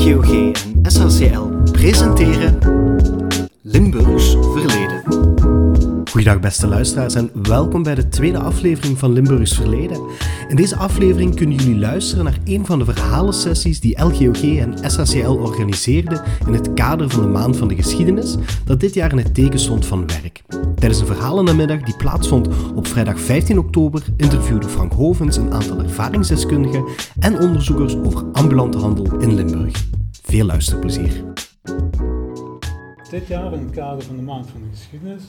LGOG en SHCL presenteren Limburgs Verleden. Goedendag beste luisteraars en welkom bij de tweede aflevering van Limburgs Verleden. In deze aflevering kunnen jullie luisteren naar een van de verhalensessies die LGOG en SHCL organiseerden in het kader van de Maand van de Geschiedenis, dat dit jaar in het teken stond van werk. Tijdens een verhalennamiddag die plaatsvond op vrijdag 15 oktober interviewde Frank Hovens een aantal ervaringsdeskundigen en onderzoekers over ambulante handel in Limburg. Veel luisterplezier. Dit jaar in het kader van de Maand van de Geschiedenis.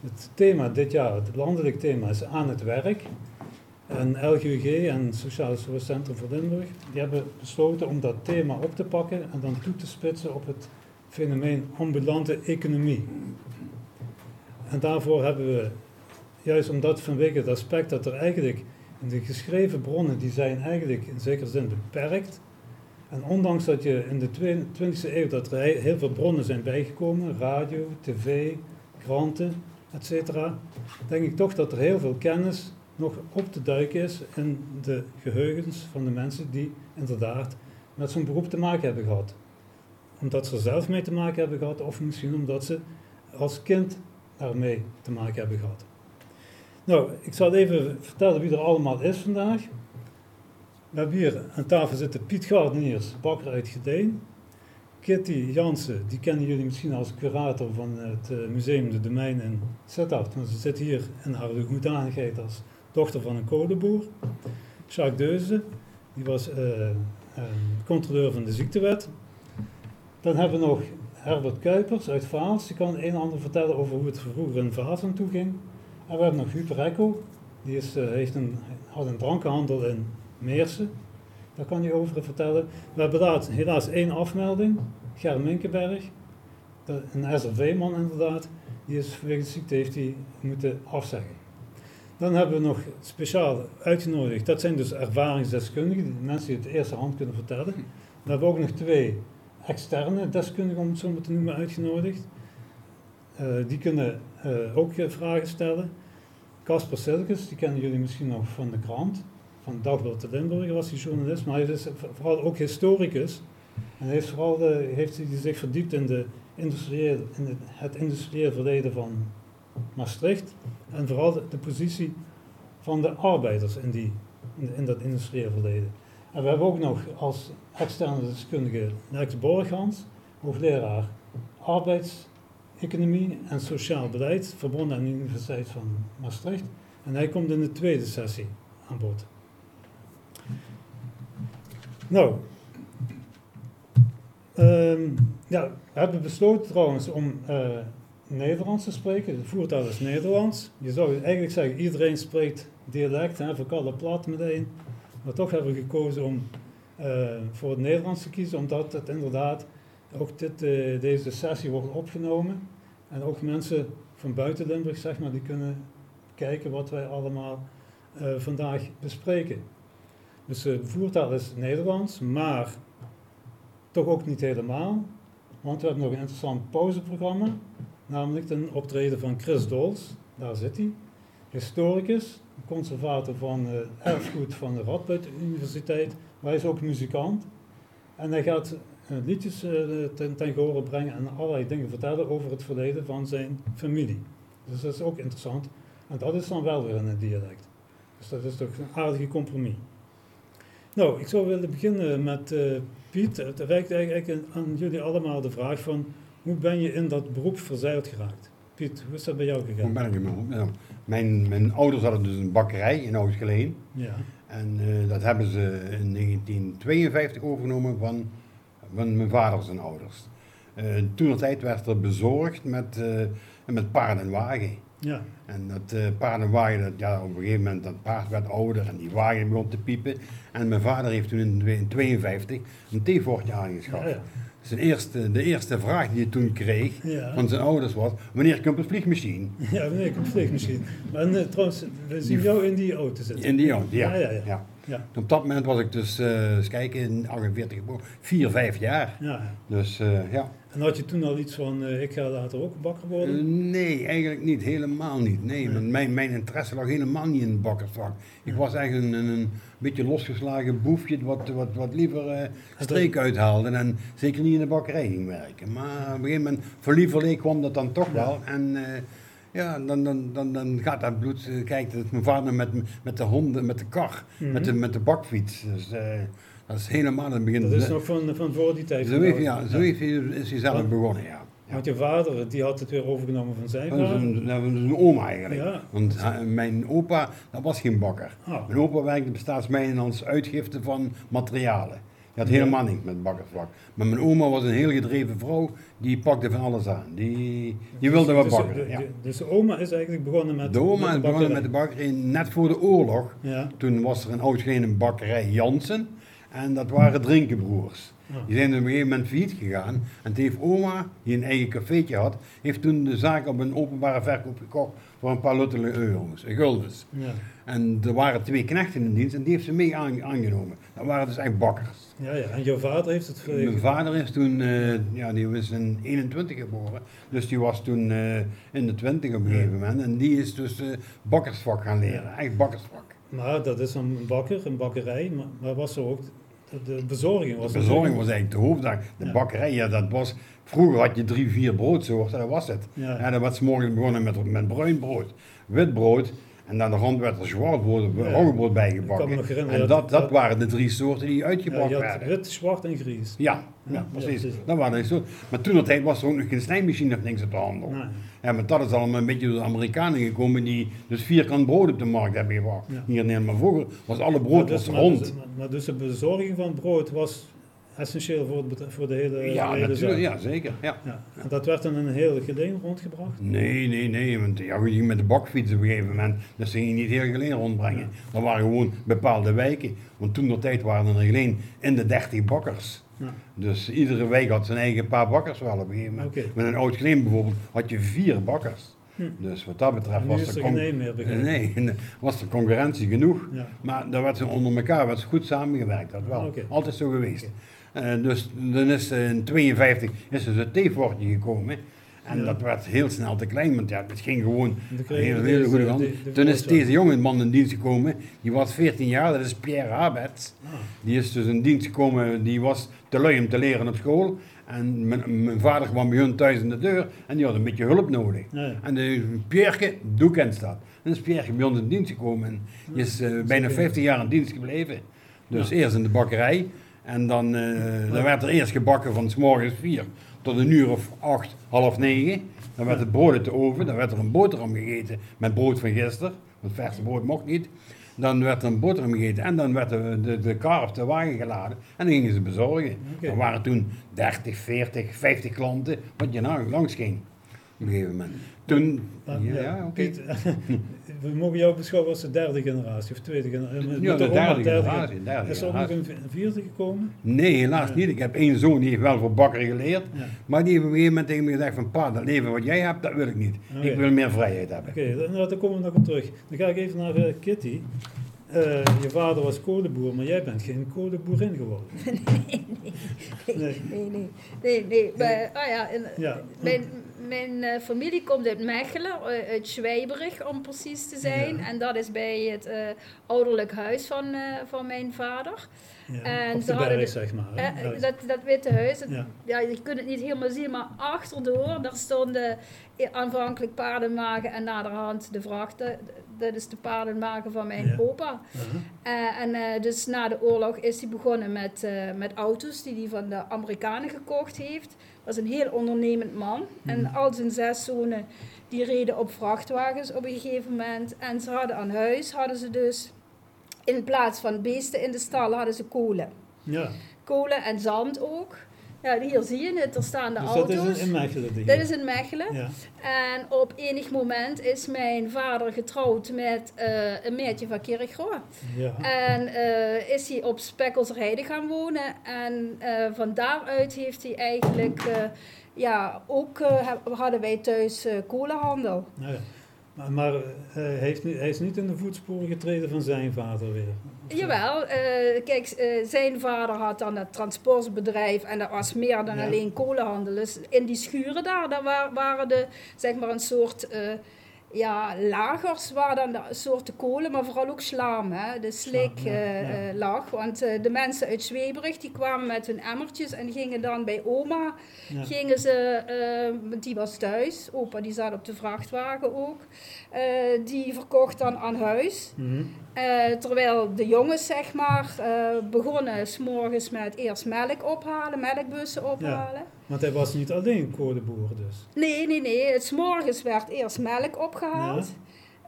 Het thema dit jaar, het landelijk thema, is aan het werk. En LGUG en Sociaal Centrum voor Limburg, die hebben besloten om dat thema op te pakken en dan toe te spitsen op het fenomeen ambulante economie. En daarvoor hebben we, juist omdat vanwege het aspect dat er eigenlijk in de geschreven bronnen, die zijn eigenlijk in zekere zin beperkt. En ondanks dat je in de 20e eeuw dat er heel veel bronnen zijn bijgekomen, radio, tv, kranten, etc., denk ik toch dat er heel veel kennis nog op te duiken is in de geheugens van de mensen die inderdaad met zo'n beroep te maken hebben gehad. Omdat ze er zelf mee te maken hebben gehad, of misschien omdat ze als kind daarmee te maken hebben gehad. Nou, ik zal even vertellen wie er allemaal is vandaag. We hebben hier aan tafel zitten Piet Gardeniers, bakker uit Gedeen. Kitty Jansen, die kennen jullie misschien als curator van het eh, Museum de Domein in Sittard. Ze zit hier in haar hoedanigheid als dochter van een kolenboer. Jacques Deuze, die was uh, controleur van de ziektewet. Dan hebben we nog Herbert Kuipers uit Vaals, die kan een en ander vertellen over hoe het vroeger in Vaals aan toe ging. En we hebben nog Huub Rekko, die is, uh, heeft een, had een drankenhandel in Meersen. Daar kan hij over vertellen. We hebben daar helaas één afmelding, Ger Minkenberg, een SRV-man inderdaad. Die is vanwege ziekte heeft hij moeten afzeggen. Dan hebben we nog speciaal uitgenodigd, dat zijn dus ervaringsdeskundigen, mensen die het eerste hand kunnen vertellen. We hebben ook nog twee externe deskundigen, om het zo maar te noemen, uitgenodigd. Uh, die kunnen uh, ook vragen stellen. Casper Silkes, die kennen jullie misschien nog van de krant, van Dagblad de Limburger was hij journalist, maar hij is vooral ook historicus. En hij heeft vooral de, heeft hij zich verdiept in, de industriële, in het, het industrieel verleden van Maastricht. En vooral de, de positie van de arbeiders in, die, in, in dat industrieel verleden. En we hebben ook nog als externe deskundige Lex Borghans, hoogleraar arbeidseconomie en sociaal beleid, verbonden aan de Universiteit van Maastricht. En hij komt in de tweede sessie aan bod. Nou, um, ja, we hebben besloten trouwens om uh, Nederlands te spreken. De voertaal is Nederlands. Je zou eigenlijk zeggen, iedereen spreekt dialect, hè, alle plat meteen. Maar toch hebben we gekozen om uh, voor het Nederlands te kiezen, omdat het inderdaad ook dit, uh, deze sessie wordt opgenomen. En ook mensen van buiten Limburg, zeg maar, die kunnen kijken wat wij allemaal uh, vandaag bespreken. Dus de voertaal is Nederlands, maar toch ook niet helemaal. Want we hebben nog een interessant pauzeprogramma, namelijk een optreden van Chris Dols, daar zit hij, historicus, conservator van uh, erfgoed van de Radboud Universiteit, maar hij is ook muzikant. En hij gaat uh, liedjes uh, ten, ten gehore brengen en allerlei dingen vertellen over het verleden van zijn familie. Dus dat is ook interessant. En dat is dan wel weer in het dialect. Dus dat is toch een aardige compromis. Nou, ik zou willen beginnen met Piet. Het reikt eigenlijk aan jullie allemaal de vraag van hoe ben je in dat beroep verzeild geraakt? Piet, hoe is dat bij jou gegaan? Ik nou, mijn, mijn ouders hadden dus een bakkerij in Oud-Geleen. Ja. En uh, dat hebben ze in 1952 overgenomen van, van mijn vader zijn ouders. Uh, toen tijd werd er bezorgd met, uh, met paard en wagen. Ja. En dat uh, paard en wagen, dat, ja, op een gegeven moment, dat paard werd ouder en die wagen begon te piepen. En mijn vader heeft toen in 1952 een theevortje aangeschaft. Ja, ja. De eerste, de eerste vraag die hij toen kreeg ja. van zijn ouders was, wanneer komt de vliegmachine? Ja, wanneer komt de vliegmachine? Maar uh, trouwens, we zien jou in die auto zitten. In die auto, ja. Ja, ja, ja. Ja. Op dat moment was ik dus, uh, eens kijken, in 48 geboren, 4, 5 jaar. Ja. Dus uh, ja. En had je toen al iets van, uh, ik ga later ook bakker worden? nee, eigenlijk niet, helemaal niet. Nee, Mijn, mijn interesse lag helemaal niet in het bakkersvak. Ik was eigenlijk een, een, beetje losgeslagen boefje wat, wat, wat liever streek uithaalde en zeker niet in de bakkerij ging werken. Maar op een gegeven moment, voor lieverlee kwam dat dan toch wel. En ja, dan, dan, dan, dan gaat dat bloed, uh, kijk, dat mijn vader met, met de honden, met de kar, mhm. met, de, met de bakfiets. Dus, uh, dat is helemaal in het begin. Dat is nog van, van voor die tijd. Zo, heeft, ja, zo heeft hij, is hij zelf begonnen, ja. Want je vader, die had het weer overgenomen van zijn vader? Dat was een oma eigenlijk. Ja. Want mijn opa, dat was geen bakker. Ah. Mijn opa werkte bij Staatsmijnen als uitgifte van materialen. Die had helemaal niks met bakkersvlak. Maar mijn oma was een heel gedreven vrouw, die pakte van alles aan. Die, die wilde wat dus, bakken. Dus, ja. dus de oma is eigenlijk begonnen met De oma is begonnen met de bakkerij net voor de oorlog. Ja. Toen was er een oud bakkerij Jansen. En dat waren drinkenbroers. Die zijn op een gegeven moment failliet gegaan. En toen heeft oma, die een eigen cafeetje had, heeft toen de zaak op een openbare verkoop gekocht voor een paar luttele euro's, guldens. Ja. En er waren twee knechten in dienst en die heeft ze mee aangenomen. Dat waren dus echt bakkers. Ja, ja. En jouw vader heeft het Mijn vader is toen, uh, ja, die was in 21 geboren. Dus die was toen uh, in de 20 op een gegeven moment. En die is dus uh, bakkersvak gaan leren, echt bakkersvak. Maar dat is een bakker, een bakkerij, maar, maar was er ook de bezorging? Was de bezorging was eigenlijk de hoofdzaak. De bakkerij, ja, dat was... Vroeger had je drie, vier broodsoorten, dat was het. Ja. En dat was morgens begonnen met, met bruin brood, wit brood en dan de rand werd er zwart roggebrood bijgebakken. En dat, dat, waren de drie soorten die uitgebracht ja, werden. Wit, zwart en gries. Ja, ja, precies. dat waren de soorten. Maar toen tijd was er ook nog geen snijmachine of niks op de handel. Nee. Ja, maar dat is allemaal een beetje door de Amerikanen gekomen die dus vierkant brood op de markt hebben gebracht. Hier in Maar vroeger was alle brood dus, rond. Dus, maar dus de bezorging van brood was essentieel voor, het, voor de hele Ja, hele natuurlijk, ja zeker. Ja. ja. En dat werd dan een heel geleen rondgebracht? Nee, nee, nee. Want ja, je ging met de bakfiets op een gegeven moment, dus ging je niet heel geleen rondbrengen. Dat waren gewoon bepaalde wijken. Want toen de tijd waren er alleen in de 30 bakkers. Ja. Dus iedere wijk had zijn eigen paar bakkers wel op een gegeven moment. Okay. Met een oud geleen bijvoorbeeld had je vier bakkers. Hm. Dus wat dat betreft was er, nee, was de concurrentie genoeg. Ja. Maar daar werd ze onder elkaar werd goed samengewerkt. Dat wel. Altijd zo geweest. Dus dan is in 52 is er het theevortje gekomen. En dat werd heel snel te klein, want ja, het ging gewoon een hele, hele goede hand. Toen is deze jonge man in dienst gekomen, die was 14 jaar, dat is Pierre Habert. Ah. Die is dus in dienst gekomen, die was te lui om te leren op school. En mijn, mijn, vader kwam bij hun thuis in de deur en die had een beetje hulp nodig. Ja. En de Pierre, doe kent dat. En is Pierre bij ons in dienst gekomen en die is uh, bijna 15 jaar in dienst gebleven. Dus eerst in de bakkerij. En dan, uh, dan werd er eerst gebakken van s morgens vier tot een uur of acht, half negen. Dan werd het brood uit de oven, dan werd er een boterham gegeten met brood van gisteren, want verse brood mocht niet. Dan werd er een boterham gegeten en dan werd de, de, de kar op de wagen geladen en dan gingen ze bezorgen. Er waren toen 30, 40, 50 klanten wat je nou langs ging op een gegeven moment. Toen, ja, ja oké. we mogen jou beschouwen als de derde generatie of tweede generatie. Ja, de derde, generatie. Derde is er ook nog een vierde gekomen? Nee, helaas niet. Ik heb één zoon die heeft wel voor bakker geleerd. Maar die heeft op een gegeven moment tegen me gezegd van pa, dat leven wat jij hebt, dat wil ik niet. Ik wil meer vrijheid hebben. Oké, okay, nou, dan komen we nog op terug. Dan ga ik even naar uh, Kitty. Uh, je vader was kolenboer, maar jij bent geen kolenboerin geworden. nee, nee, nee, nee, nee, nee. Maar, oh ja, in, ja. Mijn, mijn uh, familie komt uit Mechelen, uh, uit Schwijberig om precies te zijn. Ja. En dat is bij het uh, ouderlijk huis van, van mijn vader. Ja, en ze hadden berg, zeg maar. dat, dat witte huis, het, ja. ja. je kunt het niet helemaal zien, maar achterdoor, daar stonden aanvankelijk paardenwagen en naderhand de vrachten. Dat is de paardenwagen van mijn opa. -huh. en dus na de oorlog is hij begonnen met, met auto's die hij van de Amerikanen gekocht heeft was een heel ondernemend man. En mhm. al zijn zes zonen, die reden op vrachtwagens op een gegeven moment. En ze hadden aan huis, hadden ze dus, in plaats van beesten in de stal, hadden ze kolen. Ja. Kolen en zand ook. Ja, hier zie je het, er staan de dus auto's. dat is in Mechelen? Dit is in Mechelen. Ja. En op enig moment is mijn vader getrouwd met uh, een meisje van Kirchroa. Ja. En uh, is hij op Spekkelserijde gaan wonen. En uh, van daaruit heeft hij eigenlijk... ja, ook hadden wij thuis kolenhandel. Ja. Maar, maar heeft, hij is niet in de voetsporen getreden van zijn vader weer? Jawel, uh, kijk, uh, zijn vader had dan het transportbedrijf en dat was meer dan alleen kolenhandel. Dus in die schuren daar, daar waren de, zeg maar een soort... Ja, lagers waar dan de soorten kolen, maar vooral ook slaam, hè, de slik uh, lag. Want uh, de mensen uit Zweebrug die kwamen met hun emmertjes en gingen dan bij oma, ja. gingen ze, uh, die was thuis, opa die zat op de vrachtwagen ook, die verkocht dan aan huis. Mm -hmm. Terwijl de jongens, zeg maar, begonnen s'morgens met eerst melk ophalen, melkbussen ophalen. Want hij was niet alleen kolenboer dus? Nee, nee, nee. Het morgens werd eerst melk opgehaald.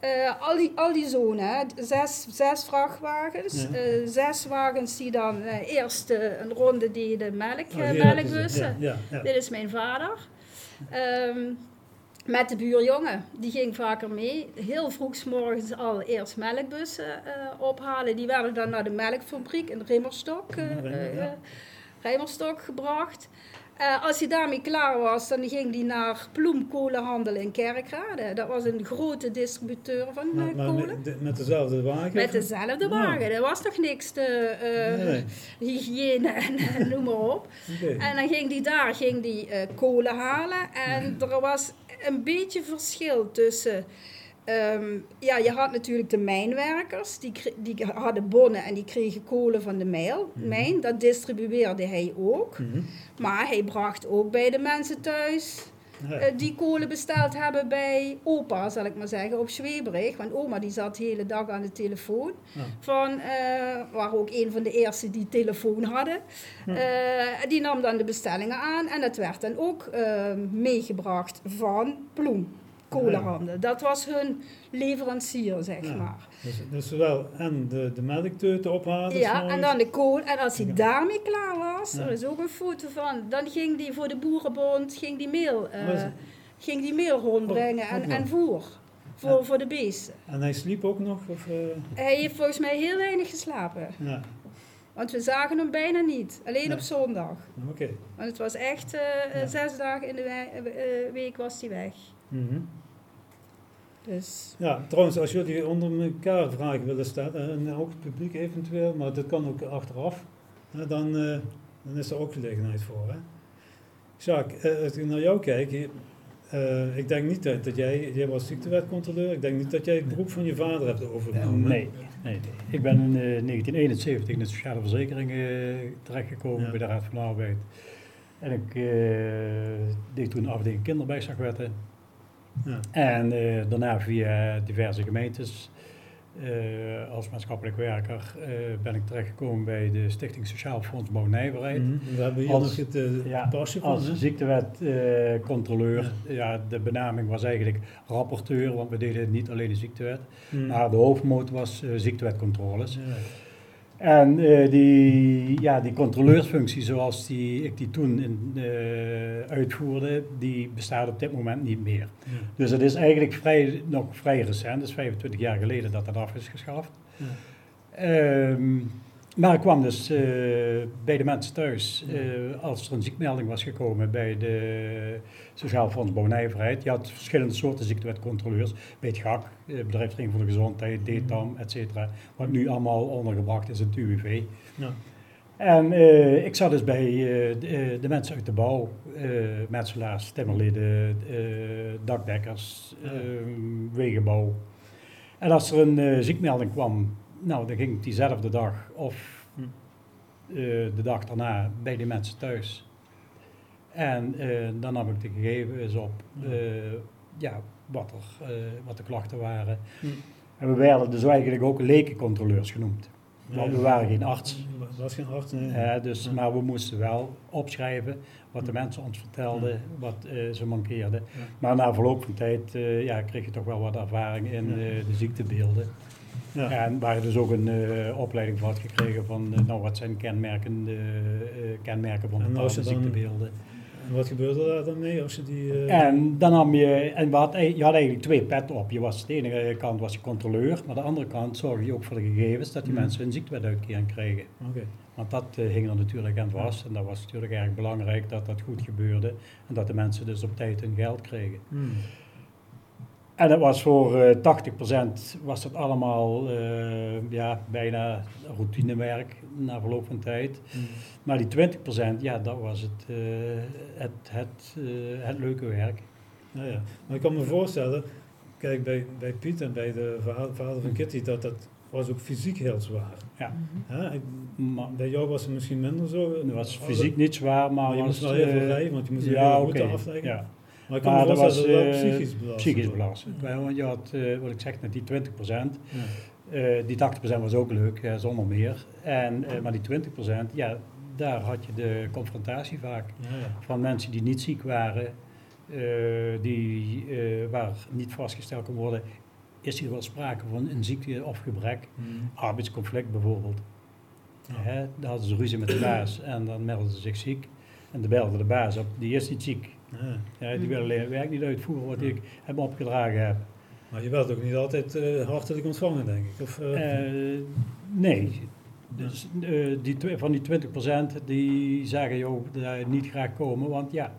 Uh, al, die, al die zonen, zes, zes vrachtwagens, ja. uh, zes wagens die dan uh, eerst een ronde deden melk, oh, melkbussen. Ja, Dit is mijn vader. Um, met de buurjongen, die ging vaker mee. Heel vroeg morgens al eerst melkbussen ophalen. Die werden dan naar de melkfabriek in Rimmerstok, Rimmerstok gebracht. Uh, als hij daarmee klaar was, dan ging hij naar Bloemkolenhandel in Kerkrade. Dat was een grote distributeur van uh, maar, kolen. Met, met, dezelfde wagen? Met dezelfde wagen. Er was toch niks te uh, hygiëne en noem maar op. Okay. En dan ging hij daar ging die, kolen halen. En er was een beetje verschil tussen Um, ja, je had natuurlijk de mijnwerkers, die, die hadden bonnen en die kregen kolen van de mijl, mhm. mijn. Dat distribueerde hij ook. Mhm. Maar hij bracht ook bij de mensen thuis uh, die kolen besteld hebben bij opa, zal ik maar zeggen, op Zweebrug. Want oma die zat de hele dag aan de telefoon. Ja. Van, uh, waren ook een van de eerste die telefoon hadden. Uh, die nam dan de bestellingen aan en dat werd dan ook meegebracht van Bloem kolenhandel. Dat was hun leverancier, zeg maar. Dus, dus zowel en de, de melkteuten ophalen. Ja, en dan de kool. En als hij daarmee klaar was, er is ook een foto van, dan ging die voor de boerenbond ging die meel, uh, ging die meel rondbrengen en, en voer. Voor, voor de beesten. En hij sliep ook nog? Of, uh... Hij heeft volgens mij heel weinig geslapen. Ja. Want we zagen hem bijna niet. Alleen op zondag. Oké. Want het was echt uh, zes dagen in de week was hij weg. Mm dus. Ja, trouwens, als jullie onder elkaar vragen willen stellen, en ook het publiek eventueel, maar dat kan ook achteraf, dan, uh, dan is er ook gelegenheid voor. Hè? Jacques, uh, als ik naar jou kijk, uh, ik denk niet dat, dat, jij, jij was ziektewetcontroleur, ik denk niet dat jij het beroep van je vader hebt overgenomen. Nee, nee, nee, ik ben in 1971 in de sociale verzekering terechtgekomen ja. bij de Raad van Arbeid. En ik deed toen afdeling kinderbijslagwetten. Ja. En uh, daarna via diverse gemeentes uh, als maatschappelijk werker uh, ben ik terechtgekomen bij de Stichting Sociaal Fonds Bouw Nijverheid. Mm -hmm. We hebben hier als, het ja, van. Als ziektewetcontroleur. Ja. ja. de benaming was eigenlijk rapporteur, want we deden niet alleen de ziektewet. Mm. Maar de hoofdmoot was ziektewetcontroles. Ja. En uh, die, ja, die controleursfunctie zoals die, ik die toen in, uh, uitvoerde, die bestaat op dit moment niet meer. Ja. Dus het is eigenlijk vrij, nog vrij recent, dus 25 jaar geleden dat dat af is geschaft. Ja. Um, maar ik kwam dus uh, bij de mensen thuis uh, als er een ziekmelding was gekomen bij de Sociaal Fonds Bouwnijverheid. Je had verschillende soorten ziektewetcontroleurs. Bij het GAK, uh, Bedrijfsring voor de Gezondheid, mhm. DTAM, et cetera. Wat nu allemaal ondergebracht is in het UWV. Ja. En ik zat dus bij de, de, mensen uit de bouw, metselaars, timmerleden, dakdekkers, ehm, wegenbouw. En als er een ziekmelding kwam nou, dan ging ik diezelfde dag of hm. uh, de dag daarna bij die mensen thuis. En uh, dan nam ik de gegevens op ja, wat, er, wat de klachten waren. Hm. En we werden dus eigenlijk ook lekencontroleurs genoemd. Want we waren geen arts. was geen arts, nee. Dus, Maar we moesten wel opschrijven wat de hm. mensen ons vertelden, wat ze mankeerden. Maar na verloop van tijd ja, kreeg je toch wel wat ervaring in de ziektebeelden. Ja. En waar je dus ook een uh, opleiding voor had gekregen van uh, nou, wat zijn kenmerken, uh, kenmerken van bepaalde ziektebeelden. En wat gebeurde daar dan mee als je die... En dan nam je, en wat, je had eigenlijk twee petten op. Je was, de ene kant was je controleur, maar de andere kant zorg je ook voor de gegevens dat die mm. mensen een ziektewetuitkering kregen. Okay. Want dat hing er natuurlijk aan vast en dat was natuurlijk erg belangrijk dat dat goed gebeurde en dat de mensen dus op tijd hun geld kregen. Mm. En dat was voor uh, 80% was dat allemaal uh, ja, bijna routinewerk na verloop van tijd. Mm. Maar die 20%, ja, dat was het, uh, het, het, het leuke werk. Ja, ja. Maar ik kan me voorstellen, kijk bij, bij Piet en bij de vader van. Kitty, dat dat was ook fysiek heel zwaar. Ja. maar, bij jou was het misschien minder zo. Het was fysiek niet zwaar, maar, maar je moest wel heel veel rijden, want je moest ja, heel okay. afleggen. Ja. Maar ik dat was uh, psychisch belastend. Psychisch belastend. Ja. Want je had, uh, wat ik zeg, net die 20 procent. Ja. Uh, die 80% was ook leuk, ja, zonder meer. En, maar die 20% ja, daar had je de confrontatie vaak. Van mensen die niet ziek waren, die, waar niet vastgesteld kon worden, is hier wel sprake van een ziekte of gebrek. Mm. Arbeidsconflict bijvoorbeeld. Hè, daar hadden ze ruzie met de baas en dan melden ze zich ziek. En de belde de baas op, die is niet ziek. Ja, die wil alleen het werk niet uitvoeren wat ik heb opgedragen heb. Maar je werd ook niet altijd uh, hartelijk ontvangen, denk ik? Of, uh... nee. Dus die, van die 20% die zagen joh, daar niet graag komen, want ja,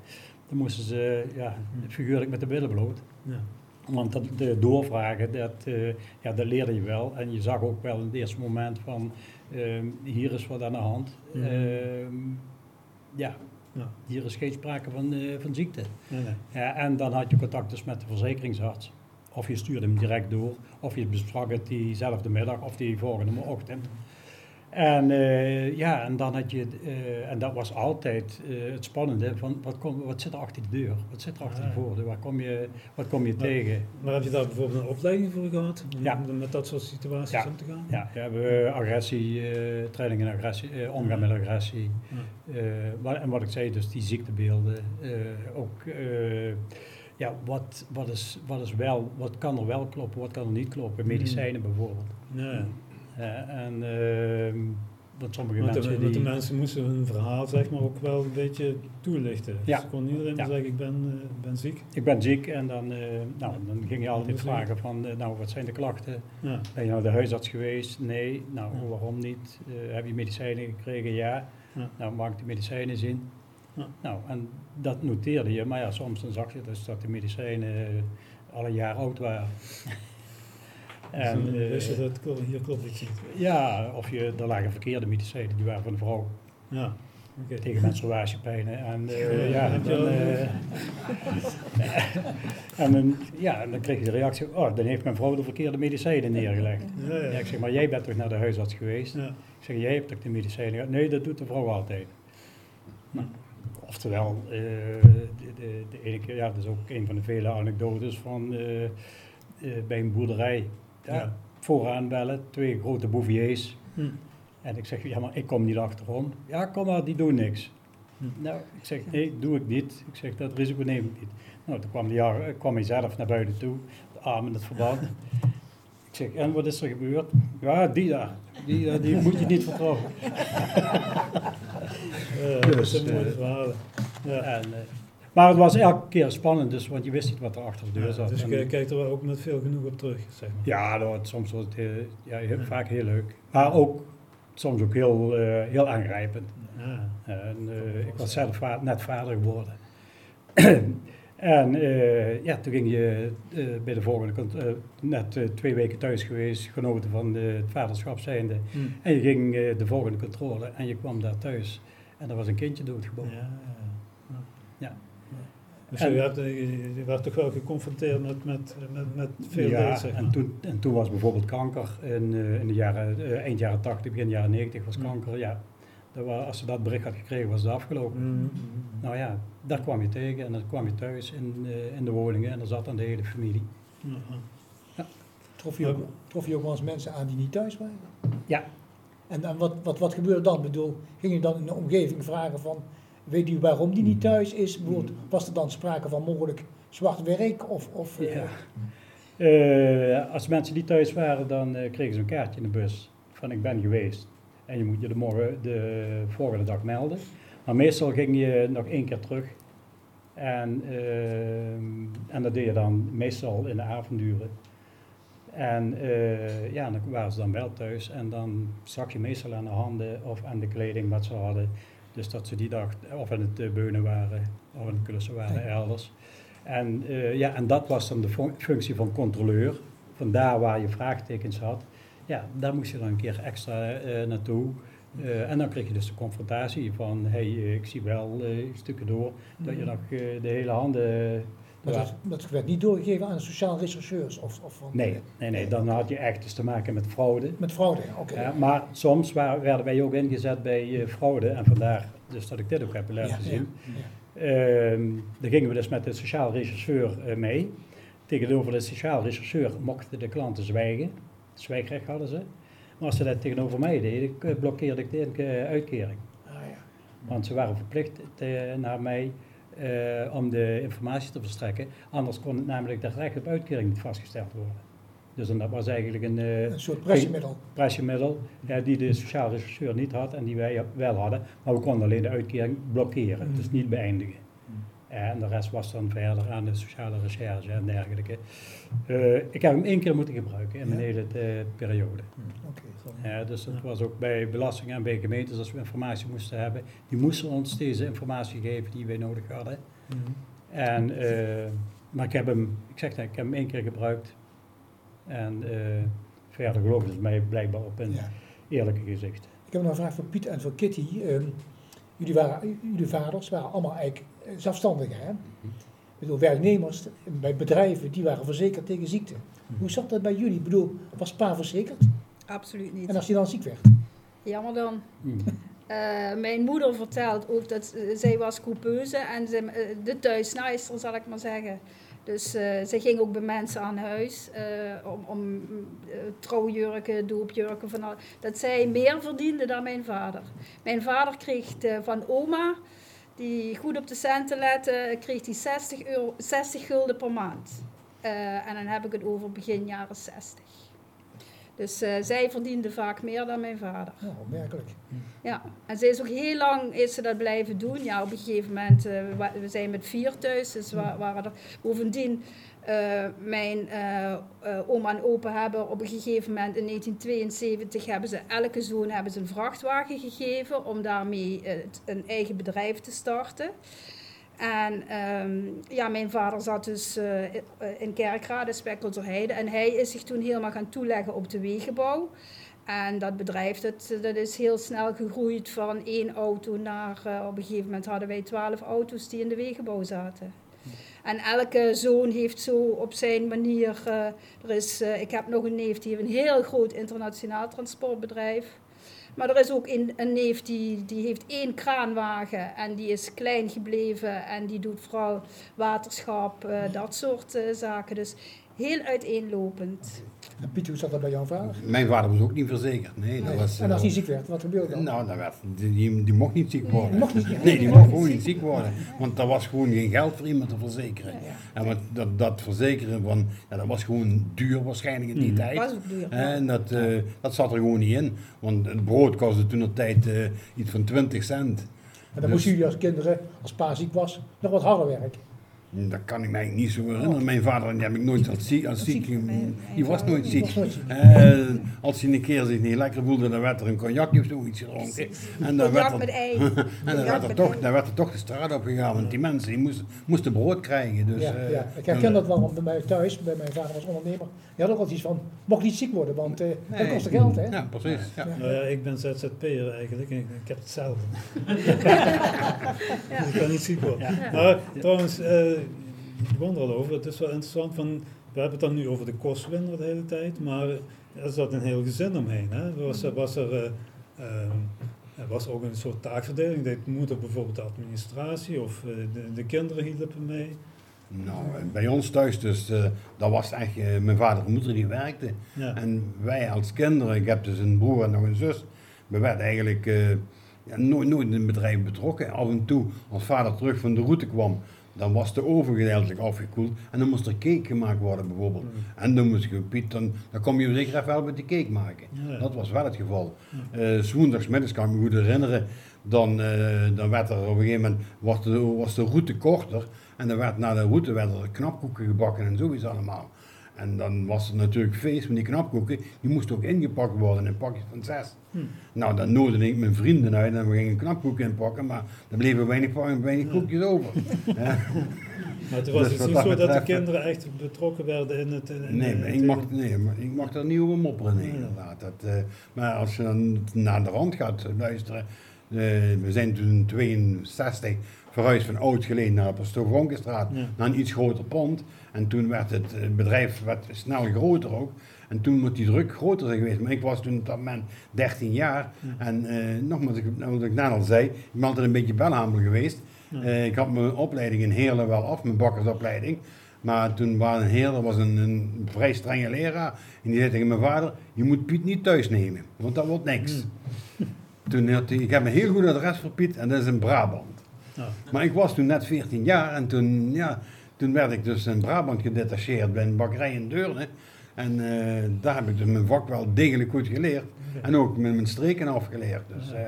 dan moesten ze ja, figuurlijk met de billen bloot. Ja. Want dat, de doorvragen, dat, ja, dat leerde je wel. En je zag ook wel in het eerste moment van, ehm, hier is wat aan de hand. Mm ja, ja. Hier is geen sprake van, uh, van ziekte. Nee, nee. Ja, en dan had je contact dus met de verzekeringsarts. Of je stuurde hem direct door, of je besprak het diezelfde middag of die volgende ochtend. En uh, ja, en dan had je, uh, en dat was altijd uh, het spannende van wat, kom, wat zit er achter de deur? Wat zit er achter de ah, voordeur? Waar kom je, wat kom je tegen? Maar heb je daar bijvoorbeeld een opleiding voor gehad? Om ja. met dat soort situaties om te gaan? Ja, ja we hebben agressie, training in agressie, omgaan met agressie. Ja. en wat ik zei, dus die ziektebeelden. ook ja, wat, wat, is, wat is wel, wat kan er wel kloppen, wat kan er niet kloppen? Medicijnen bijvoorbeeld. Ja. En uh, wat sommige want mensen. De, die... de mensen moesten hun verhaal zeg maar ook wel een beetje toelichten. Ja. Dus kon iedereen ja. zeggen: Ik ben, uh, ben ziek. Ik ben ziek en dan, uh, nou, dan ging je altijd vragen: van, uh, Nou, wat zijn de klachten? Ja. Ben je naar de huisarts geweest? Nee. Nou, waarom niet? heb je medicijnen gekregen? Ja. Nou, mag ik de medicijnen zien? Nou, en dat noteerde je, maar ja, soms dan zag je dus dat de medicijnen al een jaar oud waren. En, uh, dus dat hier klopt het niet. Ja, of je, er lagen verkeerde medicijnen, die waren van de vrouw. Ja. Okay. Tegen menstruatiepijnen. En, uh, ja, ja, dan, uh, en dan, ja, dan kreeg je de reactie, oh, dan heeft mijn vrouw de verkeerde medicijnen neergelegd. Ja, ja. ik zeg, maar jij bent toch naar de huisarts geweest? Ik zeg, jij hebt toch de medicijnen gehad? Nee, dat doet de vrouw altijd. Nou, oftewel, uh, de, de, de, ene keer, ja, dat is ook een van de vele anekdotes van bij een boerderij ja, vooraan bellen, twee grote bouviers. Hm. En ik zeg, ja, maar ik kom niet achterom. Ja, kom maar, die doen niks. Hm. Nou, ik zeg, nee, doe ik niet. Ik zeg, dat risico neem ik niet. Nou, toen kwam, die, kwam hij zelf naar buiten toe, de arm in het verband. ik zeg, en wat is er gebeurd? Ja, die daar, die, die moet je niet vertrouwen. ja, dus, dat is een mooie Ja. En, uh, maar het was elke keer spannend, dus, want je wist niet wat er achter de deur zat. dus je kijkt er ook met veel genoeg op terug, zeg maar. Ja, dat, soms was het heel, ja, heel, vaak heel leuk. Maar ook soms ook heel, uh, heel aangrijpend. En, uh, ik was zelf va net vader geworden. en uh, ja, toen ging je bij de volgende, net twee weken thuis geweest, genoten van het vaderschap zijnde. Hmm. En je ging de volgende controle en je kwam daar thuis. En er was een kindje doodgeboren. Ja, ja. Dus en, je, je, werd toch wel geconfronteerd met, met, met, met veel ja, zeg en, toen, en toen was bijvoorbeeld kanker in, uh, in de jaren, uh, eind jaren 80, begin jaren 90 was mm. kanker. Ja, dat was, als ze dat bericht had gekregen, was het afgelopen. Mm, mm, nou ja, daar kwam je tegen en dan kwam je thuis in, uh, in de woningen en er zat dan de hele familie. Ja. Trof, je ook, trof je ook wel eens mensen aan die niet thuis waren? Ja. En, en wat, wat, wat gebeurde dan? Ik bedoel, ging je dan in de omgeving vragen van Weet u waarom die niet thuis is? Was er dan sprake van mogelijk zwart werk? Of, of, eh? ja. Uh, als mensen die thuis waren, dan uh, kregen ze een kaartje in de bus van ik ben geweest. En je moet je de, morgen, de volgende dag melden. Maar meestal ging je nog één keer terug. En, uh, en dat deed je dan meestal in de avonduren. En ja, dan waren ze dan wel thuis en dan zag je meestal aan de handen of aan de kleding wat ze hadden dus dat ze die dag of aan het eh, beunen waren, of aan het klussen waren elders. En, ja, en dat was dan de functie van controleur. Van daar waar je vraagtekens had, ja, daar moest je dan een keer extra naartoe. Uh, en dan kreeg je dus de confrontatie van, hé, hey, ik zie wel stukken door, dat je nog uh, de hele handen maar dat, dat, werd niet doorgegeven aan de sociale rechercheurs? Of, of van, nee, nee, nee, dan had je echt dus te maken met fraude. Met fraude, oké. Okay. maar soms waren, werden wij ook ingezet bij uh, fraude en vandaar dus dat ik dit ook heb laten zien. Ja, ja. Uh, dan gingen we dus met de sociaal rechercheur uh, mee. Tegenover de sociaal rechercheur mochten de klanten zwijgen. Zwijgrecht hadden ze. Maar als ze dat tegenover mij deden, eh, blokkeerde ik de uitkering. Ah, ja. Want ze waren verplicht naar mij uh, om de informatie te verstrekken. Anders kon het namelijk de recht op uitkering niet vastgesteld worden. Dus dat was eigenlijk een, uh, een soort pressiemiddel. Pressiemiddel ja, die de sociaal rechercheur niet had en die wij wel hadden. Maar we konden alleen de uitkering blokkeren, mm. dus niet beëindigen. En de rest was dan verder aan de sociale recherche en dergelijke. Uh, ik heb hem één keer moeten gebruiken in mijn hele periode. Mm. Ja, dus het was ook bij belastingen en bij gemeentes als we informatie moesten hebben. Die moesten ons deze informatie geven die wij nodig hadden. Mhm. En, uh, maar ik heb hem, ik zeg dat, ik heb hem één keer gebruikt. En verder geloofden ze mij blijkbaar op een eerlijke gezicht. Ik heb nog een vraag voor Piet en voor Kitty. Um, jullie, waren, jullie vaders waren allemaal eigenlijk eh, zelfstandigen. Hè? Ik bedoel, werknemers bij bedrijven die waren verzekerd tegen ziekte. Mhm. Hoe zat dat bij jullie? Ik bedoel, was pa verzekerd? Absoluut niet. En als je dan ziek werd? Jammer dan. Hmm. Uh, mijn moeder vertelt ook dat uh, zij was coupeuse en ze, uh, de thuisnaaister zal ik maar zeggen. Dus uh, zij ging ook bij mensen aan huis om, om trouwjurken, doopjurken, van al, dat zij meer verdiende dan mijn vader. Mijn vader kreeg van oma, die goed op de centen lette, kreeg die 60, euro, 60 gulden per maand. en dan heb ik het over begin jaren 60. Dus uh, zij verdiende vaak meer dan mijn vader. Ja, opmerkelijk. Ja, en ze is ook heel lang is ze dat blijven doen. Ja, op een gegeven moment, uh, we zijn met vier thuis, dus we waren er bovendien... Uh, mijn oma en opa hebben op een gegeven moment in 1972 hebben ze elke zoon hebben ze een vrachtwagen gegeven om daarmee een eigen bedrijf te starten. En ehm, ja, mijn vader zat dus uh, in Kerkrade, Spekkelterheide. En hij is zich toen helemaal gaan toeleggen op de wegenbouw. En dat bedrijf dat, dat is heel snel gegroeid van één auto naar... Uh, op een gegeven moment hadden wij twaalf auto's die in de wegenbouw zaten. En elke zoon heeft zo op zijn manier... Er is, ik heb nog een neef die heeft een heel groot internationaal transportbedrijf maar er is ook een, neef die, die heeft één kraanwagen en die is klein gebleven en die doet vooral waterschap, uh, dat soort uh, zaken. Dus heel uiteenlopend. En Piet, hoe zat dat bij jouw vader? Mijn vader was ook niet verzekerd. Nee, dat was, en als hij ziek werd, wat gebeurde dan? Nou, dat werd, die, die mocht niet ziek worden. Nee, mocht niet, nee die mocht gewoon niet ziek worden. Want er was gewoon geen geld voor iemand te verzekeren. En want dat, dat verzekeren, van, ja, dat was gewoon duur waarschijnlijk in die mm. tijd. Was ook duur. En dat, uh, dat zat er gewoon niet in. Want het brood kostte toen de tijd uh, iets van 20 cent. En dan dus, moesten jullie als kinderen, als pa ziek was, nog wat harder werken. Dat kan ik mij niet zo herinneren. Mijn vader die heb ik nooit als ziek. Als ziek die was nooit ziek. Uh, als hij een keer zich niet lekker voelde, dan werd er een cognacje of zoiets gedronken. En dan werd er, en dan werd er, toch, dan werd er toch de straat op gegaan. Want die mensen die moesten, moesten brood krijgen. Dus, ja, ja. Ik herken dat wel, bij mij thuis, bij mijn vader was ondernemer. Die had ook altijd iets van, mocht niet ziek worden, want uh, dat kostte geld. Hè? Ja, precies. Ja. Nou ja, ik ben ZZP'er eigenlijk. Ik, ik heb hetzelfde. dus ik kan niet ziek worden. Maar trouwens... Uh, begon er al over. Het is wel interessant van, we hebben het dan nu over de kostwinner de hele tijd, maar er zat een heel gezin omheen. Hè? Was, was er, uh, er was ook een soort taakverdeling. Deed moeder bijvoorbeeld de administratie of uh, de, de, kinderen hielpen mee. Nou, bij ons thuis dus, uh, dat was echt mijn vader en moeder die werkten. En wij als kinderen, ik heb dus een broer en nog een zus, we werden eigenlijk ja, nooit, nooit in een bedrijf betrokken. Af en toe, als vader terug van de route kwam, dan was de oven gedeeltelijk afgekoeld en dan moest er cake gemaakt worden bijvoorbeeld. En dan moest je, Piet, dan, dan kom je zeker even wel met die cake maken. Dat was wel het geval. Ja. Uh, Woensdagsmiddags kan ik me goed herinneren, dan, uh, dan werd er op een gegeven moment, was de, was de route korter en dan werd na de route werden er knapkoeken gebakken en zoiets allemaal. En dan was er natuurlijk feest met die knapkoeken. Die moesten ook ingepakt worden in pakjes van zes. Hm. Nou, dan nodigde ik mijn vrienden uit en we gingen knapkoeken inpakken. Maar er bleven weinig, weinig koekjes over. Maar het was dus niet zo dat de kinderen echt betrokken werden in het... nee, maar ik mag, nee, maar ik mag er niet over mopperen, nee, inderdaad. Dat, uh, maar als je dan naar de rand gaat luisteren... Uh, we zijn toen in 62 verhuisd van oud geleden naar Pastoor ja. naar een iets groter pand. En toen werd het bedrijf wat snel groter ook. En toen moet die druk groter zijn geweest. Maar ik was toen op dat moment 13 jaar. En uh, nogmaals, wat ik net al zei, ik ben altijd een beetje belhamel geweest. Uh, ik had mijn opleiding in Heerlen wel af, mijn bakkersopleiding. Maar toen was een Heerlen was een, een, vrij strenge leraar. En die zei tegen mijn vader, je moet Piet niet thuis nemen, want dat wordt niks. Toen had hij, ik heb een heel goed adres voor Piet en dat is in Brabant. Maar ik was toen net 14 jaar en toen, ja, toen werd ik dus in Brabant gedetacheerd bij een bakkerij in Deurne. En uh, daar heb ik dus mijn vak wel degelijk goed geleerd. En ook met mijn streken afgeleerd. Dus, uh,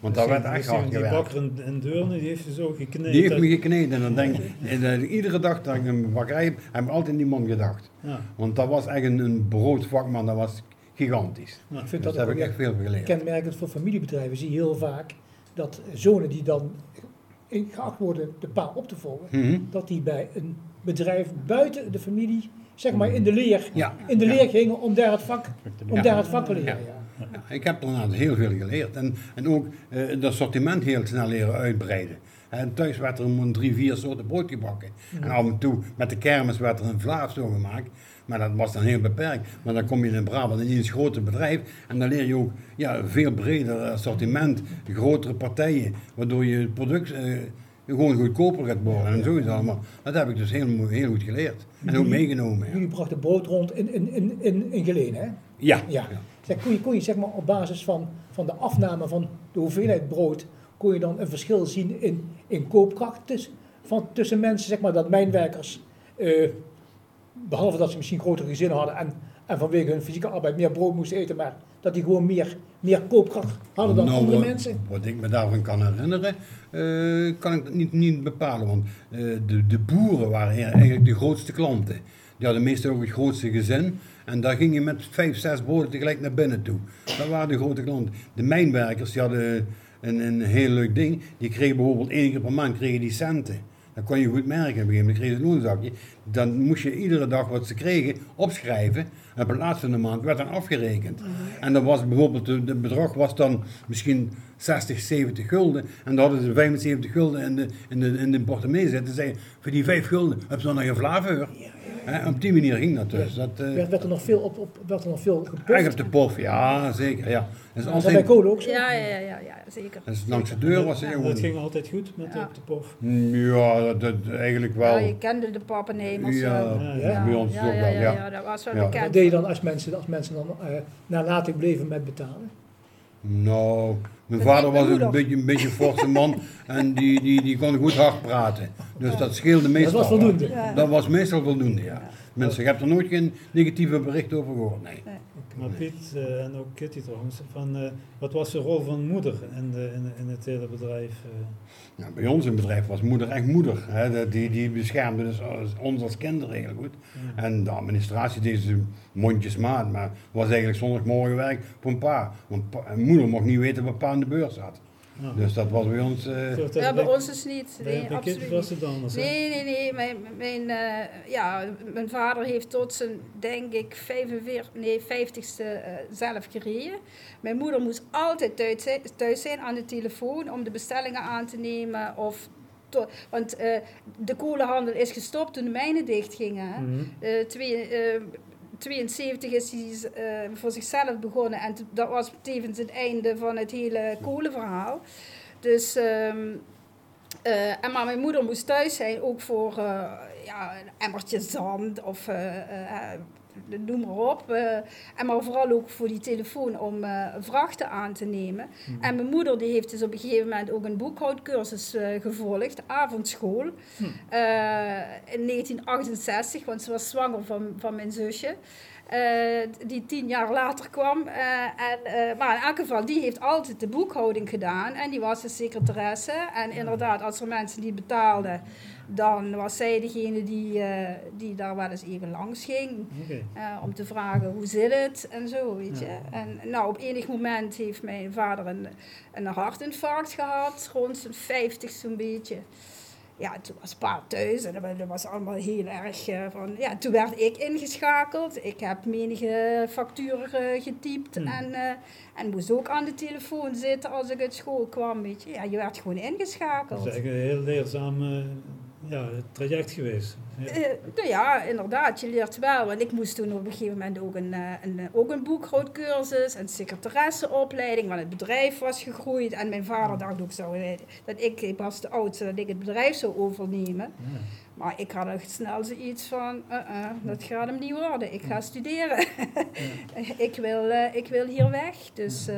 want daar werd echt hard gewerkt. Die bakker in Deurne, die heeft je zo gekneed. Die heeft me gekneed. En dan denk ik, en, iedere dag dat ik een bakkerij heb, heb ik altijd in die man gedacht. Ja. Want dat was echt een, een broodvakman, dat was gigantisch. Ja. Ik vind dus dat heb ik echt veel geleerd. Kenmerkend voor familiebedrijven zie je heel vaak dat zonen die dan geacht worden de pa op te volgen, mhm. dat die bij een bedrijf buiten de familie zeg maar in de leer, in de leer gingen om daar het vak, om daar het vak te leren. Ja. ik heb er heel veel geleerd en, en ook uh, het assortiment heel snel leren uitbreiden. En thuis werd er een drie, vier soorten brood gebakken. En af en toe met de kermis werd er een vlaaf zo gemaakt. Maar dat was dan heel beperkt. Maar dan kom je in Brabant in een groter bedrijf. En dan leer je ook ja, veel breder assortiment, grotere partijen. Waardoor je product uh, gewoon goedkoper gaat worden. En zo is het allemaal. Dat heb ik dus heel, heel goed geleerd. En ook meegenomen. Jullie brachten brood rond in, in, in, in, in Geleen, hè? Ja. ja. Zeg, kon, je, kon je zeg maar op basis van, van de afname van de hoeveelheid brood, kon je dan een verschil zien in, in koopkracht tussen, van, tussen mensen, zeg maar, dat mijnwerkers, uh, behalve dat ze misschien grotere gezinnen hadden en, en vanwege hun fysieke arbeid meer brood moesten eten, maar dat die gewoon meer, meer koopkracht hadden dan nou, andere mensen? Wat ik me daarvan kan herinneren, uh, kan ik niet, niet bepalen. Want uh, de, de boeren waren eigenlijk de grootste klanten. Die hadden meestal ook het grootste gezin. En daar ging je met vijf, zes broden tegelijk naar binnen toe. Dat waren de grote klanten. De mijnwerkers die hadden een, een heel leuk ding. Die kregen bijvoorbeeld één keer per maand kregen die centen. Dat kon je goed merken. Op een gegeven moment kregen ze een loonzakje. Dan moest je iedere dag wat ze kregen opschrijven. En op het laatste van de maand werd dan afgerekend. Mhm. En dan was bijvoorbeeld, het bedrag was dan misschien 60, 70 gulden. En dan hadden ze 75 gulden in de, in de, in de portemonnee zitten. Zeiden, voor die 5 gulden heb je dan nog een flaveur. Ja, op die manier ging dat dus. Dat, uh, werd, er nog veel op, op werd er nog veel Echt op de pof, ja, zeker. Ja. Dat is altijd... bij kolen ook zo? Ja, ja, ja, ja, zeker. Dus langs de deur was het Dat ging altijd goed met op de pof? Ja, dat, eigenlijk wel. Ja, je kende de pappenhemers. Ja, ja, bij ons ook wel. Ja, dat was wel bekend. Wat deed je dan als mensen, als mensen dan uh, nalatig bleven met betalen? Nou, mijn vader was een beetje, een beetje forse man en die, die, die kon goed hard praten. Dus dat scheelde meestal. Dat was voldoende. Dat was meestal voldoende, ja. Mensen, ik heb er nooit geen negatieve bericht over gehoord, nee. Maar Piet uh, en ook Kitty trouwens, van, uh, wat was de rol van moeder in, de, in, in het hele bedrijf? Uh? bij ons in het bedrijf was moeder echt moeder. Hè. Die, die beschermde dus ons als kinderen heel goed. En de administratie deed ze mondjesmaat, maar was eigenlijk zondagmorgen werk voor een pa. Want pa, moeder mocht niet weten wat pa de beurs had. Dus dat was bij ons... Uh... Ja, bij ons is niet. Nee, bij absoluut was het anders, Nee, nee, nee. Mijn, mijn, uh, ja, mijn vader heeft tot zijn, denk ik, 45, nee, 50ste uh, eh, zelf gereden. Mijn moeder moest altijd thuis zijn, thuis zijn aan de telefoon om de bestellingen aan te nemen of want uh, de kolenhandel is gestopt toen de mijnen dichtgingen. Mm -hmm. uh, twee, uh, 72 is hij uh, voor zichzelf begonnen en dat was tevens het einde van het hele kolenverhaal. Dus, um, uh, en maar mijn moeder moest thuis zijn, ook voor uh, ja, een emmertje zand of noem maar op. Uh, en maar vooral ook voor die telefoon om uh, vrachten aan te nemen. Hmm. En mijn moeder die heeft dus op een gegeven moment ook een boekhoudcursus uh, gevolgd, avondschool, hmm. in 1968, want ze was zwanger van, van mijn zusje. die tien jaar later kwam. en, maar in elk geval, die heeft altijd de boekhouding gedaan. En die was de secretaresse. En inderdaad, als er mensen die betaalden, dan was zij degene die, uh, die daar wel eens even langs ging. Uh, om te vragen hoe zit het en zo, weet je. En nou, op enig moment heeft mijn vader een, een hartinfarct gehad, rond zijn 50 zo'n beetje. ja, toen was pa thuis en dat was allemaal heel erg uh, van... Ja, toen werd ik ingeschakeld. Ik heb menige facturen getypt hmm. en, en moest ook aan de telefoon zitten als ik uit school kwam, weet je. Ja, je werd gewoon ingeschakeld. Dat is eigenlijk een heel leerzaam ja, traject geweest. Ja. Uh, nou ja, inderdaad, je leert wel. Want ik moest toen op een gegeven moment ook een, een, ook een boekhoudcursus, een secretaresseopleiding, want het bedrijf was gegroeid. En mijn vader dacht ook zo, dat ik, ik was de oudste, dat ik het bedrijf zou overnemen. Ja. Maar ik had echt snel zoiets van, uh -uh, dat gaat hem niet worden. Ik ga studeren. ik, wil, uh, ik wil hier weg. Dus,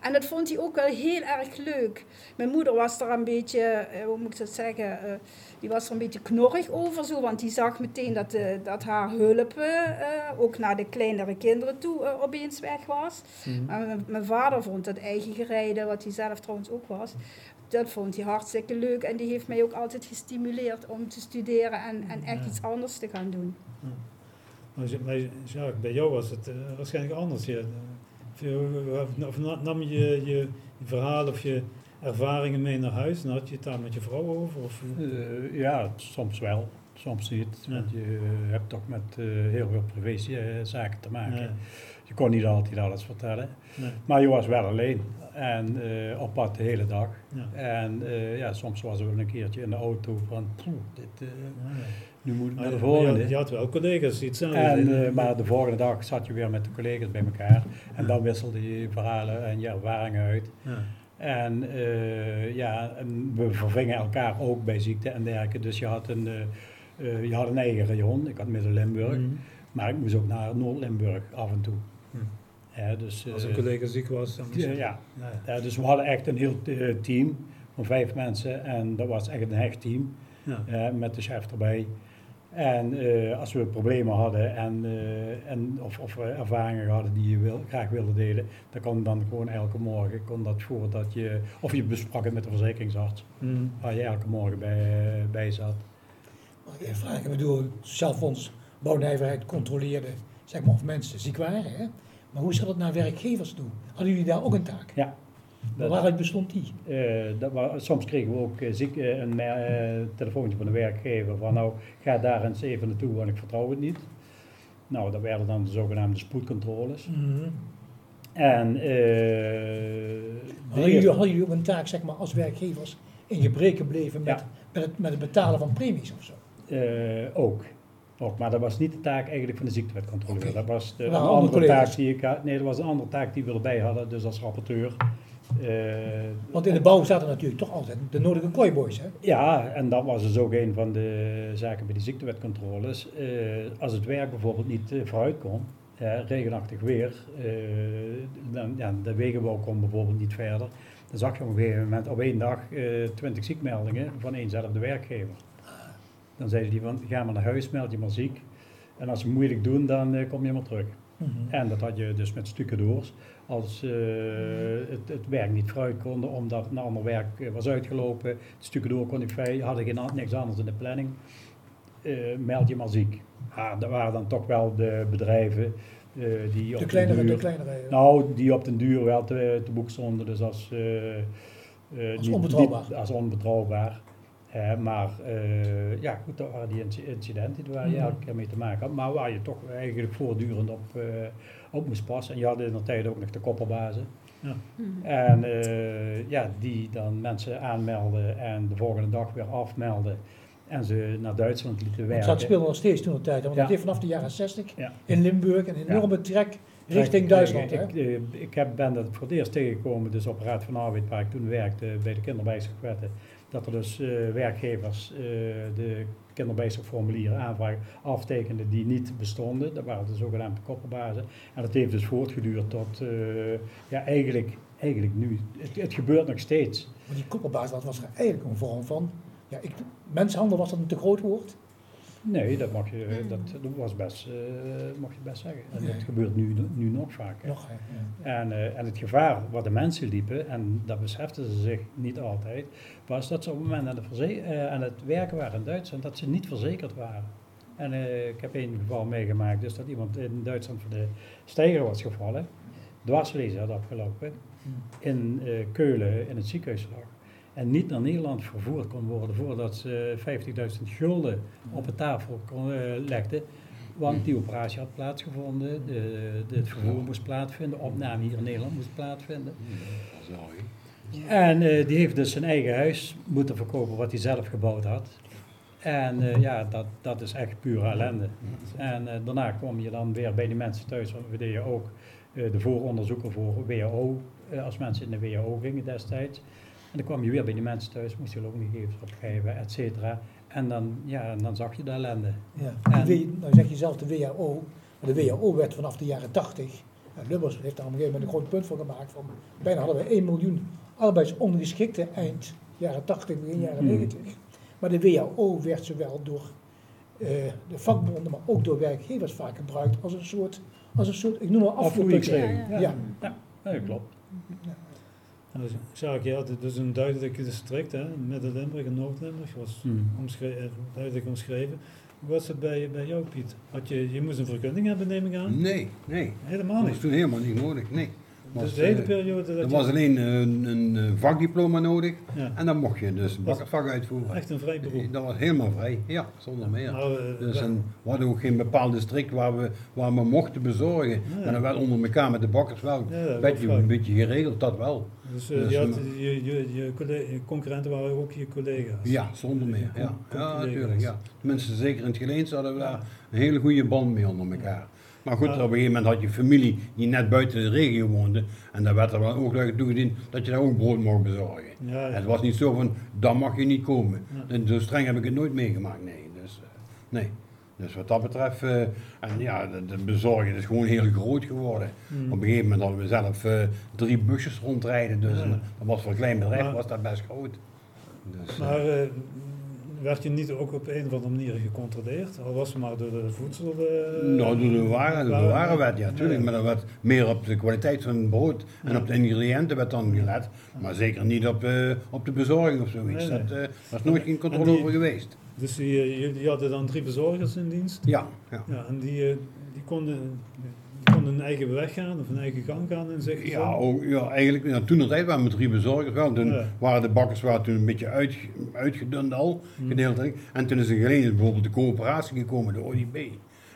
en dat vond hij ook wel heel erg leuk. Mijn moeder was er een beetje, hoe moet ik dat zeggen, die was er een beetje knorrig over zo. Want die zag meteen dat, dat haar hulp ook naar de kleinere kinderen toe opeens weg was. Mm. mijn vader vond dat eigen gereden, wat hij zelf trouwens ook was dat vond hij hartstikke leuk en die heeft mij ook altijd gestimuleerd om te studeren en, en echt iets anders te gaan doen. Ja. Maar bij jou was het uh, waarschijnlijk anders. Je, of nam je, je je verhaal of je ervaringen mee naar huis en had je het daar met je vrouw over? Of? Uh, ja, soms wel, soms niet. Want je hebt toch met uh, heel veel privézaken te maken. Je kon niet altijd alles vertellen. Nee. Maar je was wel alleen en uh, op pad de hele dag. Ja. En uh, ja, soms was er wel een keertje in de auto van, dit, uh, nu moet ik naar de volgende. Je, had wel collega's, iets en, Maar de volgende dag zat je weer met de collega's bij elkaar. En dan wisselde je verhalen en je ervaringen uit. Ja. En ja, en we vervingen elkaar ook bij ziekte en dergelijke. Dus je had een, je had een eigen rayon. Ik had Midden-Limburg. Mm. Maar ik moest ook naar Noord-Limburg af en toe. Ja, dus, Als een eh, collega ziek was, dan ja, ja. ja. dus we hadden echt een heel eh, team van vijf mensen en dat was echt een hecht team ja. met de chef erbij. En uh, als we problemen hadden en, uh, en of, of ervaringen hadden die je wil, graag wilde delen, dan kon dan gewoon elke morgen, kon dat voordat je, of je besprak het met de verzekeringsarts, mm. waar je elke morgen bij, bij zat. Mag ik even vragen, ik bedoel, het Sociaal Fonds Bouwnijverheid controleerde zeg maar, of mensen ziek waren, hè? Maar hoe zat het naar werkgevers toe? Hadden jullie daar ook een taak? Ja. Dat, waaruit bestond die? Uh, dat soms kregen we ook uh, ziek, uh, een telefoontje van de werkgever van nou ga daar eens even naartoe want ik vertrouw het niet. Nou, dat werden dan de zogenaamde spoedcontroles. Mm -hmm. En hadden, jullie, hadden jullie ook een taak zeg maar, als werkgevers in gebreken bleven met, met, het, met het betalen van premies of zo? ook maar dat was niet de taak eigenlijk van de ziektewetcontroleur. Dat was de, een andere taak die ik had. Nee, dat was een andere taak die we erbij hadden, dus als rapporteur. Uh, Want in de bouw zaten natuurlijk toch altijd de nodige kooiboys, hè? Ja, en dat was dus ook een van de zaken bij de ziektewetcontroles. Uh, als het werk bijvoorbeeld niet uh, vooruit kon, regenachtig weer, dan, ja, de wegenbouw kon bijvoorbeeld niet verder. Dan zag je op een gegeven moment op één dag twintig ziekmeldingen van éénzelfde werkgever. Dan zeiden die van, ga maar naar huis, meld je maar ziek. En als ze moeilijk doen, dan uh, kom je maar terug. Mhm. En dat had je dus met stucadoors. Als uh, het, het, werk niet vooruit konden, omdat een ander werk uh, was uitgelopen, het stucadoor kon ik vrij, hadden geen niks anders in de planning, meld je maar ziek. Ah, dat waren dan toch wel de bedrijven die de kleinere, de kleinere, Nou, die op den duur wel te, te boek stonden, dus als, als onbetrouwbaar. als onbetrouwbaar maar uh, ja, goed, dat waren die incidenten waar je mhm. elke keer mee te maken had, maar waar je toch eigenlijk voortdurend op, uh, op moest passen. En je had in de tijd ook nog de koppelbazen. Ja. Mhm. En uh, ja, die dan mensen aanmelden en de volgende dag weer afmelden. En ze naar Duitsland lieten werken. Dat speelde nog steeds toen de tijd, want ja. het heeft vanaf de jaren 60 ja. in Limburg een enorme trek richting Duitsland. Ik, ik, ik, heb, ben dat voor het eerst tegengekomen, dus op Raad van Arbeid, waar ik toen werkte bij de kinderbijzigwetten dat er dus uh, werkgevers uh, de kinderbijslagformulieren aanvragen aftekenden die niet bestonden. Dat waren de zogenaamde koppelbazen. En dat heeft dus voortgeduurd tot, uh, ja eigenlijk, eigenlijk nu. Het, het, gebeurt nog steeds. Maar die koppelbaas, dat was eigenlijk een vorm van, ja, ik, mensenhandel was dat een te groot woord? Nee, dat, mag je, hmm. dat, dat was best, uh, mag je best zeggen. En dat gebeurt nu, nu nog vaker. Nog, ja. en, uh, en het gevaar wat de mensen liepen, en dat beseften ze zich niet altijd, was dat ze op het moment aan, de uh, aan het werken waren in Duitsland, dat ze niet verzekerd waren. En ik heb één geval meegemaakt, dus dat iemand in Duitsland voor de steiger was gevallen, dwarslezen had afgelopen, hmm. in Keulen in het ziekenhuis lag. En niet naar Nederland vervoerd kon worden voordat ze 50.000 gulden op de tafel kon, uh, legden. Want die operatie had plaatsgevonden, de, de, het vervoer moest plaatsvinden, de opname hier in Nederland moest plaatsvinden. En uh, die heeft dus zijn eigen huis moeten verkopen wat hij zelf gebouwd had. En uh, ja, dat, dat is echt pure ellende. En uh, daarna kwam je dan weer bij die mensen thuis, want we deden ook de vooronderzoeken voor WHO, als mensen in de WHO gingen destijds. En dan kwam je weer bij die mensen thuis, moest je looggegevens opgeven, et cetera. En dan, ja, dan zag je de ellende. Ja. En, nou zeg je zelf de WHO, maar de WHO werd vanaf de jaren 80, en Lubbers heeft daar op een gegeven moment een groot punt voor gemaakt, van bijna hadden we 1 miljoen arbeidsongeschikten eind jaren 80, begin jaren 90. Hmm. Maar de WHO werd zowel door uh, de vakbonden, maar ook door werkgevers vaak gebruikt als een soort, als een soort ik noem maar afvoeringsregeling. Ja, ja. ja. ja. klopt. Ja. Nou, Jacques, ja, dit is een duidelijk district, hè, Midden-Limburg en Noord-Limburg, was hmm. omschreven, duidelijk omschreven. Hoe was het bij, bij jou, Piet? Had je, je moest een vergunning hebben, neem ik aan? Nee, nee. Helemaal niet? Dat was toen helemaal niet nodig, nee. Was, dus de hele periode dat Er was alleen een, een, vakdiploma nodig en dan mocht je dus bakkersvak uitvoeren. Echt een vrij beroep? Dat was helemaal vrij, ja, zonder meer. Nou, uh, dus een, we hadden ook geen bepaald district waar we, waar we mochten bezorgen. Ja. En dan wel onder elkaar met de bakkers wel ja, een, een beetje geregeld, dat wel. Dus, uh, dus je, had, je, je, je, concurrenten waren ook je collega's? Ja, zonder meer. Ja, ja natuurlijk. Ja. Tenminste, zeker in het Geleens hadden we daar een hele goede band mee onder elkaar. Maar goed, op een gegeven moment had je familie die net buiten de regio woonde. En daar werd er wel ook toegediend dat je daar ook brood mocht bezorgen. Ja, ja. Het was niet zo van, dan mag je niet komen. En zo streng heb ik het nooit meegemaakt, nee. Dus, uh, nee. Dus wat dat betreft, uh, en ja, de, de, bezorging is gewoon heel groot geworden. Mm. Op een gegeven moment hadden we zelf uh, drie busjes rondrijden, dus dat was voor een klein bedrijf was dat best groot. Dus, maar werd je niet ook op een of andere manier gecontroleerd? Al was het maar door de voedsel... Uh, nou, door de waren, de warenwet, ja, natuurlijk. Maar dat werd meer op de kwaliteit van het brood en op de ingrediënten werd dan gelet. Maar zeker niet op, uh, op de bezorging of zoiets. Nee, Dat uh, was nooit geen controle over geweest. Dus jullie hadden dan drie bezorgers in dienst? Ja. ja. ja en die, die konden een eigen weg gaan of een eigen gang gaan in zich ja, ook, ja, eigenlijk, ja, toen de tijd waren we drie bezorgers wel. Toen waren de bakkers waren toen een beetje uit, uitgedund al, hmm. gedeeltelijk. En toen is er geleden bijvoorbeeld de coöperatie gekomen, de ODB.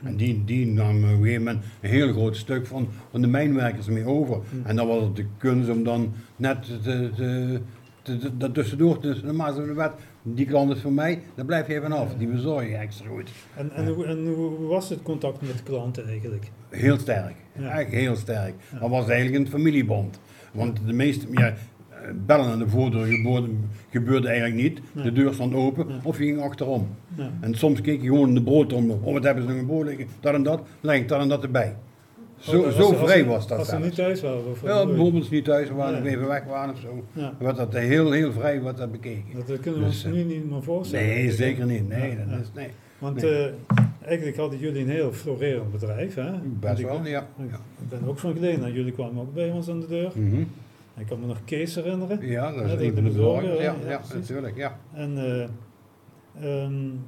En die, die nam op een gegeven moment een heel groot stuk van, van de mijnwerkers mee over. Hmm. En dan was het de kunst om dan net te, te, te, dat tussendoor tussen de maas en de wet die klant is voor mij, daar blijf je even af. Die bezorg je extra goed. En, en, hoe, en hoe was het contact met de klanten eigenlijk? Heel sterk. Eigenlijk heel sterk. Dat was eigenlijk een familiebond. Want de meeste, ja, bellen aan de voordeur gebeurde, gebeurde eigenlijk niet. De deur stond open of je ging achterom. En soms keek je gewoon in de broodtrommel. Oh, wat hebben ze nog een brood liggen? Dat en dat. Leg ik dat en dat erbij. Zo, oh, zo vrij was dat. Als ze niet thuis waren? ja, bijvoorbeeld niet thuis waren, of even weg waren of zo. Ja. Werd dat heel, heel vrij wat dat bekeken. Dat kunnen we dus, ons nu niet meer voorstellen. Nee, zeker niet. Nee, dat is, nee. Want nee. Uh, eigenlijk hadden jullie een heel florerend bedrijf, hè? Best wel, ja. Ik ben ook van geleden, jullie kwamen ook bij ons aan de deur. Mm -hmm. Ik kan me nog Kees herinneren. Ja, dat is de bezorgers. Ja, ja, natuurlijk, ja. En, uh, um,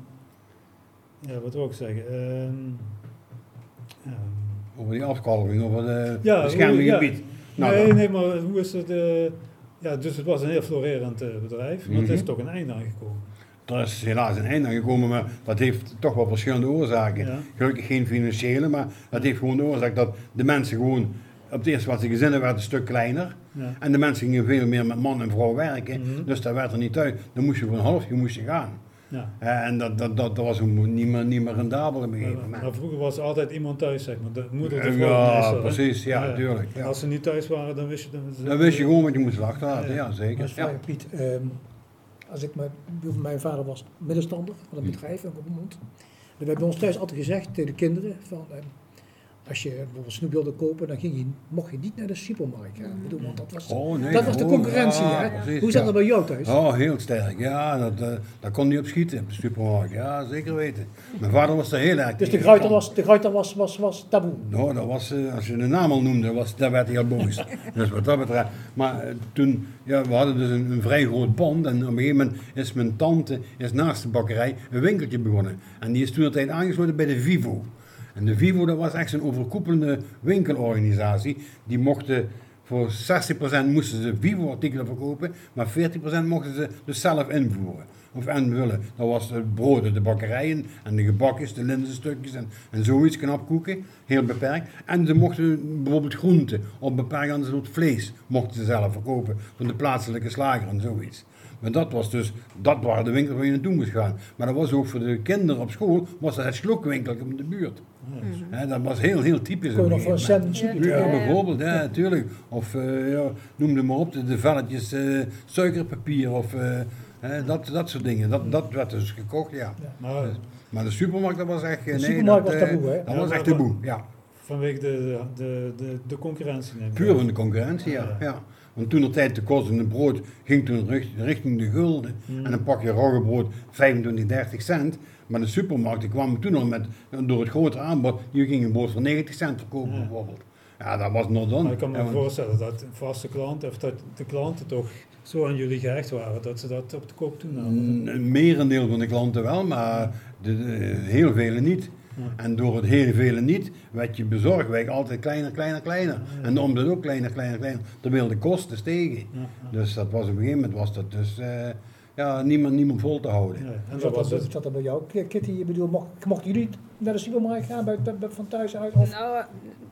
ja, wat wil ik zeggen? Um, um, over die afkalving, over de ja, bescherminggebied. Nou, nee, nee, maar hoe is het? Uh, ja, dus het was een heel florerend uh, bedrijf, maar mm -hmm. het is mhm. toch een einde aangekomen. Er is helaas een einde aangekomen, maar dat heeft toch wel verschillende oorzaken. Ja. Gelukkig geen financiële, maar dat heeft gewoon de oorzaak dat de mensen gewoon op het eerste wat ze gezinnen werd een stuk kleiner. Ja. En de mensen gingen veel meer met man en vrouw werken. Mm -hmm. Dus daar werd er niet uit. Dan moest je voor een half moest je gaan. Ja. En dat, dat, dat, dat was niet meer, niet meer rendabel in een Maar vroeger was er altijd iemand thuis, zeg maar. De moeder de. Ja, precies, ja, natuurlijk. Ja, Als ze niet thuis waren, dan wist je... Dan, dan wist je gewoon wat je moest achterlaten, ja, zeker. ja. Piet, um, als ik mijn, mijn vader was middenstander van een bedrijf in Roermond. We hebben ons thuis altijd gezegd tegen de kinderen van... Um, als je bijvoorbeeld snoep wilde kopen, dan ging je, mocht je niet naar de supermarkt gaan. Bedoel, want dat was, oh, nee, dat was de oh, concurrentie. hè? Hoe zat dat bij jou thuis? Oh, heel sterk. Ja, dat, uh, daar kon niet op schieten op de supermarkt. Ja, zeker weten. Mijn vader was er heel erg Dus de gruiter was, de was, was, was taboe? Nou, dat was, uh, als je de naam al noemde, was, daar werd hij al boos. dus wat dat betreft. Maar uh, toen, ja, we hadden dus een, een, vrij groot pand. En op een gegeven moment is mijn tante is naast de bakkerij een winkeltje begonnen. En die is toen tijd aangesloten bij de Vivo. En de Vivo dat was echt een overkoepelende winkelorganisatie. Die mochten voor 60% moesten ze Vivo-artikelen verkopen, maar 40% mochten ze dus zelf invoeren of invullen. Dat was de broden, de bakkerijen en de gebakjes, de linzenstukjes en, en zoiets, knapkoeken, heel beperkt. En ze mochten bijvoorbeeld groenten of beperkt aan soort vlees mochten ze zelf verkopen van de plaatselijke slager en zoiets. Maar dat was dus, dat waren de winkels waar je naartoe moest gaan. Maar dat was ook voor de kinderen op school, was het slokwinkel in de buurt. Mm. dat was heel, heel typisch. Kon je nog voor een cent ja, ja, bijvoorbeeld, ja, natuurlijk. Of uh, ja, noem maar op, de, velletjes uh, suikerpapier of uh, dat, dat soort dingen. Dat, dat werd dus gekocht, ja. Maar, maar de supermarkt, dat was echt... De nee, supermarkt dat, was taboe, hè? Dat was echt taboe, ja. Vanwege de, de, de, de concurrentie, neem Puur van de concurrentie, ja. ja. Want toen de tijd de kost in het brood ging toen richting de gulden. Mm. En een pakje roggebrood 25, 30 cent. Maar de supermarkten kwamen toen nog met, door het grote aanbod, die gingen een brood voor 90 cent verkopen bijvoorbeeld. Ja, dat was nog dan. Ik kan me voorstellen dat vaste klanten, of dat de klanten toch zo aan jullie gehecht waren, dat ze dat op de kop toen namen. Een merendeel van de klanten wel, maar de, heel vele niet. En door het hele vele niet werd je bezorgweg altijd kleiner, kleiner, kleiner. En de omzet ook kleiner, kleiner, kleiner. Terwijl de kosten stegen. Dus dat was op een gegeven moment was dat dus uh, ja, niemand, niemand vol te houden. Ja, en zat, dat, zat dat bij jou, Kitty? Je bedoel, mocht, mochten jullie naar de supermarkt gaan bij, van thuis uit? Of? Nou,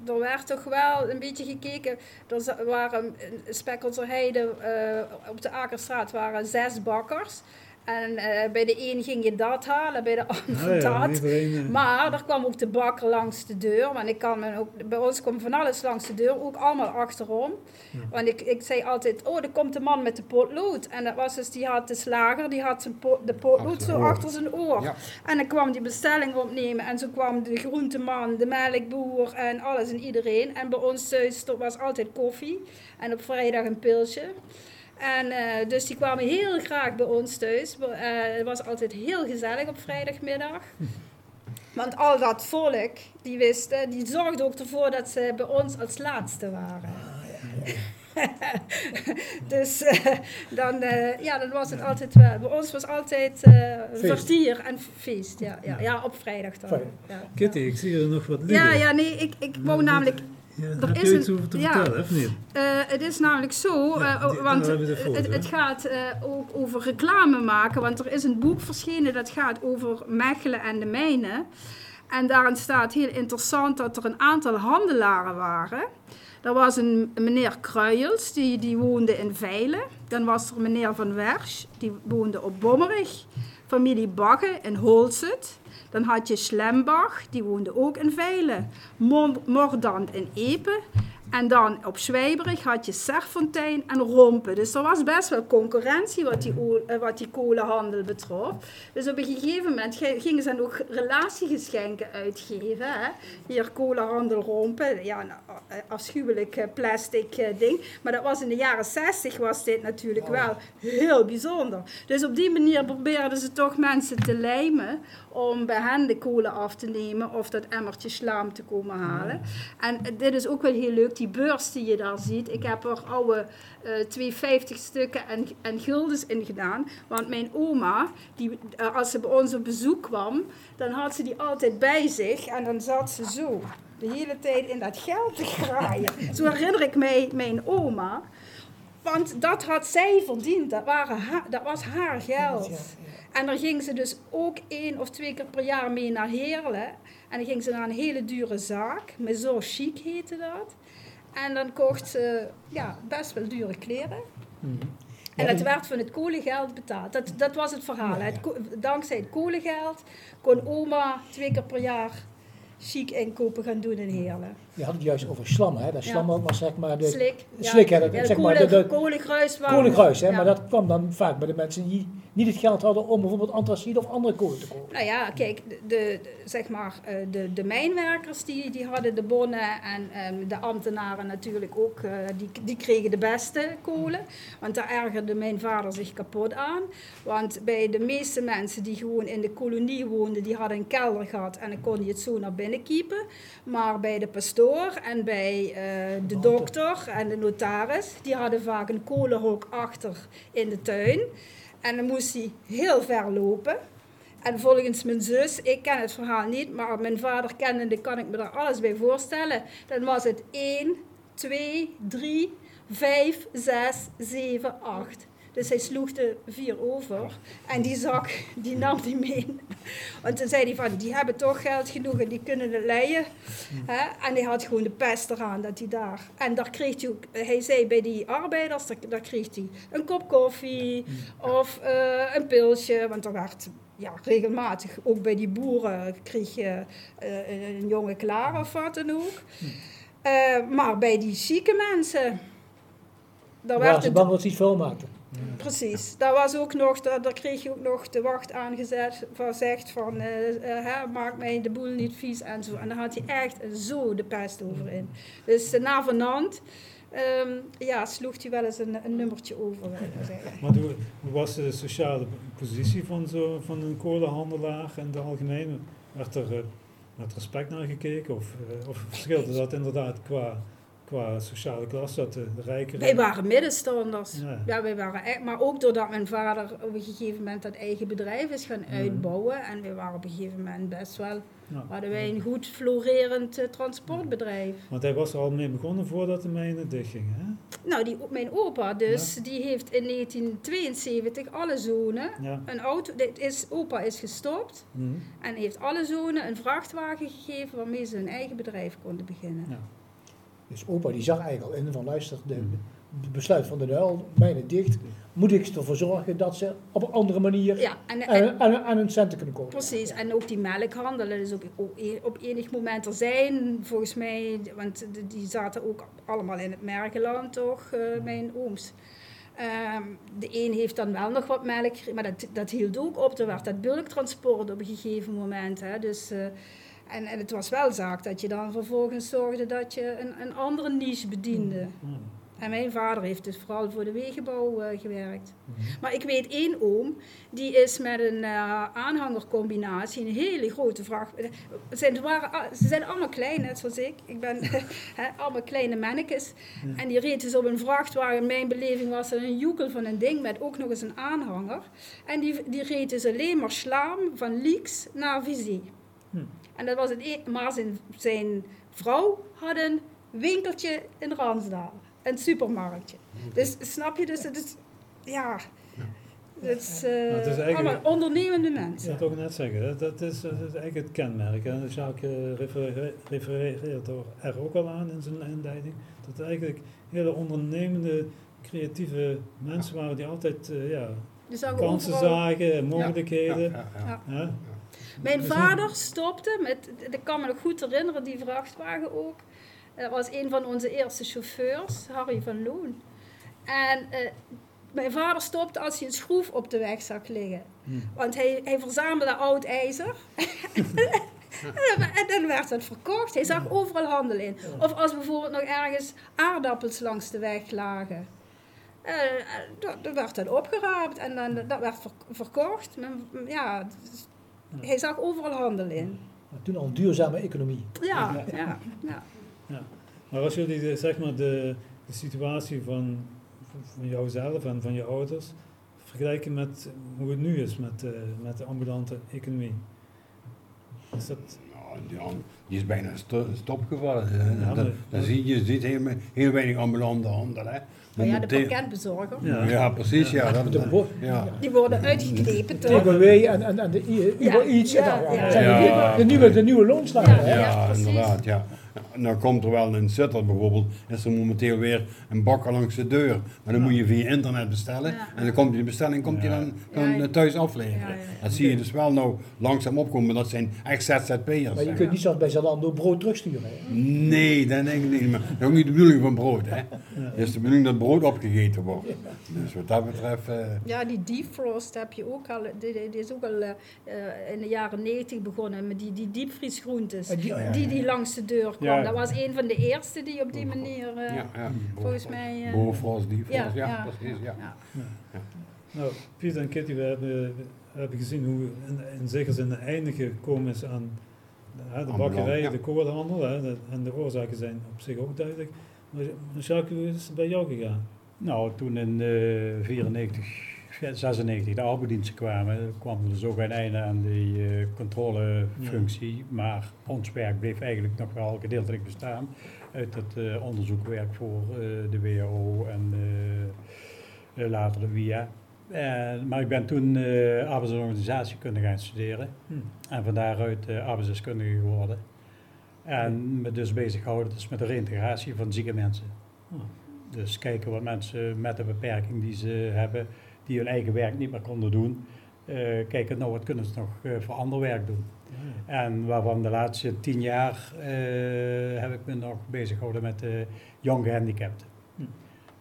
er werd toch wel een beetje gekeken. Er waren Spekkelser Heide uh, op de Akerstraat waren zes bakkers. En uh, bij de een ging je dat halen, bij de ander ah, dat. Eh. maar er kwam ook de bakker langs de deur. Want ik kan me ook, bij ons kwam van alles langs de deur, ook allemaal achterom. Want ik, ik zei altijd, oh, er komt de man met de potlood. En dat was dus, die had de slager, die had zijn de potlood zo achter zijn oor. En dan kwam die bestelling opnemen. En zo kwam de groenteman, de melkboer en alles en iedereen. En bij ons thuis was altijd koffie. En op vrijdag een pilsje. En uh, dus die kwamen heel graag bij ons thuis. Uh, het was altijd heel gezellig op vrijdagmiddag. Want al dat volk, die wisten, die zorgde ook ervoor dat ze bij ons als laatste waren. Ah, ja, dus uh, dan, ja, dan was het altijd wel. Bij ons was altijd vertier en feest. Ja, ja, ja, op vrijdag dan. Ja, Kitty, ik zie er nog wat liggen. Ja, ja nee, ik, ik wou namelijk ja, er is iets over te ja, vertellen, of niet? Uh, het is namelijk zo, ja, uh, want het, het, gaat uh, ook over reclame maken. Want er is een boek verschenen dat gaat over Mechelen en de mijnen. En daarin staat heel interessant dat er een aantal handelaren waren. Er was een meneer Kruijels, die, die woonde in Veilen. Dan was er meneer Van Wersch, die woonde op Bommerig. Familie Bagge in Holzet. Dan had je Slembach, die woonde ook in Veilen. Mordant in Epe. En dan op Zwijberig had je Serfontein en Rompen. Dus er was best wel concurrentie wat die, eh, wat die kolenhandel betrof. Dus op een gegeven moment gingen ze dan ook relatiegeschenken uitgeven. Hè? Hier kolenhandel Rompen, ja, een eh, afschuwelijk eh, plastic ding. Maar dat was in de jaren 60 was dit natuurlijk wel heel bijzonder. Dus op die manier probeerden ze toch mensen te lijmen om bij hen de kolen af te nemen of dat emmertje slaam te komen halen. En dit is ook wel heel leuk, die beurs die je daar ziet. Ik heb er oude uh, 250 stukken en, en guldens in gedaan. Want mijn oma, die, uh, als ze bij ons op bezoek kwam, dan had ze die altijd bij zich en dan zat ze zo de hele tijd in dat geld te graaien. Zo herinner ik mij mijn oma. Want dat had zij verdiend, dat, waren dat was haar geld. En daar ging ze dus ook één of twee keer per jaar mee naar Heerlen. En dan ging ze naar een hele dure zaak, zo Chic heette dat. En dan kocht ze ja, best wel dure kleren. Mhm. En dat werd van het kolengeld betaald. Dat, dat was het verhaal. Het, dankzij het kolengeld kon oma twee keer per jaar chic inkopen gaan doen in Heerlen. Je had het juist over slam, hè? Dat slam ook was zeg maar de... Slik. Slik, hè? Dat, ja, zeg maar de, de, kolengruis. Kolengruis, hè? Maar dat kwam dan vaak bij de mensen die niet het geld hadden om bijvoorbeeld antracide of andere kolen te kopen. Nou ja, kijk, de, de zeg maar, eh, de, de mijnwerkers die, die hadden de bonnen en um, de ambtenaren natuurlijk ook, uh, die, die kregen de beste kolen. Want daar ergerde mijn vader zich kapot aan. Want bij de meeste mensen die gewoon in de kolonie woonden, die hadden een kelder gehad en dan kon je het zo naar binnen kiepen. Maar bij de pastoor en bij uh, de dokter en de notaris, die hadden vaak een kolenhok achter in de tuin. En dan moest hij heel ver lopen. En volgens mijn zus, ik ken het verhaal niet, maar mijn vader kennende kan ik me daar alles bij voorstellen. Dan was het één, twee, drie, vijf, zes, zeven, acht. Dus hij sloeg de vier over en die zak, die nam die mee. Want toen zei hij van, die hebben toch geld genoeg en die kunnen het leien. En hij had gewoon de pest eraan dat hij daar... En daar kreeg hij ook, hij zei bij die arbeiders, daar, daar kreeg hij een kop koffie of uh, een pilsje. Want er werd ja, regelmatig, ook bij die boeren, kreeg je uh, een jonge klaar of wat dan ook. Uh, maar bij die zieke mensen... Daar werd ze bang dat ze iets volmaakten. Precies, daar was ook nog, daar, daar kreeg je ook nog de wacht aangezet van zegt van uh, maak mij de boel niet vies en zo. En daar had hij echt zo de pest over in. Dus uh, na um, ja, sloeg hij wel eens een, een nummertje over. Maar hoe, was de sociale positie van, zo, van een kolenhandelaar in het algemeen? Werd er met respect naar gekeken of, of verschilde dat inderdaad qua qua sociale klasse, dat de, de rijkere... Wij waren middenstanders. Ja. wij waren echt, maar ook doordat mijn vader op een gegeven moment dat eigen bedrijf is gaan mhm. uitbouwen. En we waren op een gegeven moment best wel... Ja. hadden wij een goed florerend uh, transportbedrijf. Want hij was er al mee begonnen voordat de mijnen dichtgingen, hè? Nou, die, mijn opa dus, die heeft in 1972 alle zonen een auto... Dit is, opa is gestopt mm en heeft alle zonen een vrachtwagen gegeven waarmee ze hun eigen bedrijf konden beginnen. Dus opa die zag eigenlijk al in van luister, de, de besluit van de duil, mijne dicht, moet ik ervoor zorgen dat ze op een andere manier ja, en, en, aan, aan, hun centen kunnen komen. Precies, en ook die melkhandelen, dus op, op enig moment er zijn, volgens mij, want die zaten ook allemaal in het Mergeland toch, uh, mijn ooms. Um, de een heeft dan wel nog wat melk, maar dat, dat hield ook op. Er werd dat bulktransport op een gegeven moment. Hè, dus... Uh, en, en het was wel zaak dat je dan vervolgens zorgde dat je een, een andere niche bediende. Mm. En mijn vader heeft dus vooral voor de wegenbouw uh, gewerkt. Mm. Maar ik weet één oom, die is met een uh, aanhangercombinatie, een hele grote vracht. Ze zijn, waren, ze zijn allemaal klein, net zoals ik. Ik ben allemaal kleine mannetjes. En die reed dus op een vrachtwagen. Mijn beleving was er een joekel van een ding met ook nog eens een aanhanger. En die, die reed dus alleen maar slaam van Lieks naar Visie. En dat was het e maar zijn, zijn vrouw had een winkeltje in Ransdaal. Een supermarktje. Dus snap je, dus het is, ja... Het is, uh, allemaal ondernemende mensen. Ik wil toch net zeggen, dat, dat, is, dat is eigenlijk het kenmerk. En Jacques refereert er ook al aan in zijn inleiding. Dat het eigenlijk hele ondernemende, creatieve mensen waren die altijd uh, ja, kansen zagen, mogelijkheden. Ja, ja, ja. Mijn vader stopte met, ik kan me nog goed herinneren, die vrachtwagen ook. Dat was een van onze eerste chauffeurs, Harry van Loon. En uh, mijn vader stopte als hij een schroef op de weg zag liggen. Hmm. Want hij, hij verzamelde oud ijzer. en dan werd het verkocht. Hij zag overal handel in. Of als bijvoorbeeld nog ergens aardappels langs de weg lagen. Uh, dan werd dat opgeraapt en dan, dat werd verkocht. Ja, hij zag overal handel in. Toen al een duurzame economie. Ja, ja, ja. ja. Maar als jullie de, zeg maar de, de situatie van, van jouzelf en van je ouders vergelijken met hoe het nu is met, uh, met de ambulante economie. Is dat... Die is bijna stopgevallen. Ja, dan, dan zie je, je ziet heel, heel weinig ambulante handel. Hè. Maar ja, de pakketbezorger. Ja, ja precies. Ja. Dat, ja. Die worden uitgeknepen toch? TBW en, en, en de Uber Eats. De, nieuwe, de nieuwe loonslagen. Ja, inderdaad. Ja. En dan komt er wel in Sittard bijvoorbeeld, is er momenteel weer een bakker langs de deur. Maar dan moet je via internet bestellen. En dan komt die bestelling komt die dan, dan thuis afleveren. Dat zie je dus wel nou langzaam opkomen, dat zijn echt ZZP'ers. Maar je kunt niet zoals bij Zalando brood terugsturen. Hè? Nee, dat denk ik niet. Maar dat is ook niet de bedoeling van brood. Hè. Het is de bedoeling dat brood opgegeten wordt. Dus wat dat betreft... Uh... Ja, die defrost heb je ook al, die, die is ook al uh, in de jaren 90 begonnen met die, die diepvriesgroentes. Die, oh die, die langs de deur komen. Dat was een van de eerste die op die manier, uh, ja, ja. volgens mij... Uh, Bofros, die ja, ja, precies, ja. Nou, Piet en Kitty, we hebben, we hebben gezien hoe in, in zekere zin de einde gekomen is aan hè, de bakkerij, de. Hè, de, en de oorzaken zijn op zich ook duidelijk. Maar Jacques, hoe is het bij jou gegaan? Nou, toen in 1994 96 de arbeidsdiensten kwamen, kwam er dus ook een einde aan die uh, controlefunctie. Maar ons werk bleef eigenlijk nog wel gedeeltelijk bestaan. uit het onderzoekwerk voor de WHO en later de WIA. maar ik ben toen arbeids- en organisatiekunde gaan studeren. Hmm. En van daaruit arbeidsdeskundige geworden. En me dus bezighouden dus met de reintegratie van zieke mensen. Hmm. Dus kijken wat mensen met de beperking die ze hebben, die hun eigen werk niet meer konden doen, uh, kijken nou wat kunnen ze nog uh, voor ander werk doen. En waarvan de laatste tien jaar uh, heb ik me nog bezig gehouden met de jong gehandicapten. Hm.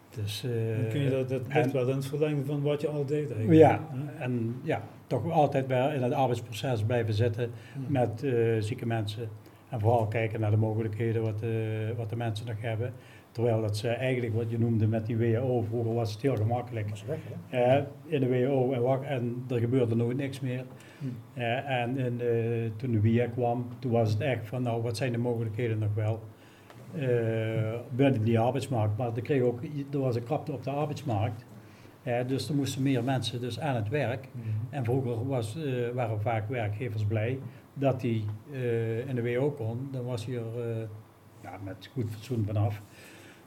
Dus, kun je dat, dat ligt wel in het verlengen van wat je al deed eigenlijk. Ja, en ja, toch altijd wel in het arbeidsproces blijven zitten met zieke mensen. En vooral kijken naar de mogelijkheden wat, wat de mensen nog hebben. Terwijl dat ze eigenlijk wat je noemde met die WHO, vroeger was het heel gemakkelijk. Was weg, hè? in de WHO en, en er gebeurde nooit niks meer. Hm. en in, toen de WIA kwam, toen was het echt van nou wat zijn de mogelijkheden nog wel. Uh, binnen die arbeidsmarkt. Maar er, kreeg ook, er was een krapte op de arbeidsmarkt. dus er moesten meer mensen dus aan het werk. Hm. En vroeger was, uh, waren vaak werkgevers blij dat die uh, in de WO kon. Dan was hij er ja, met goed fatsoen vanaf.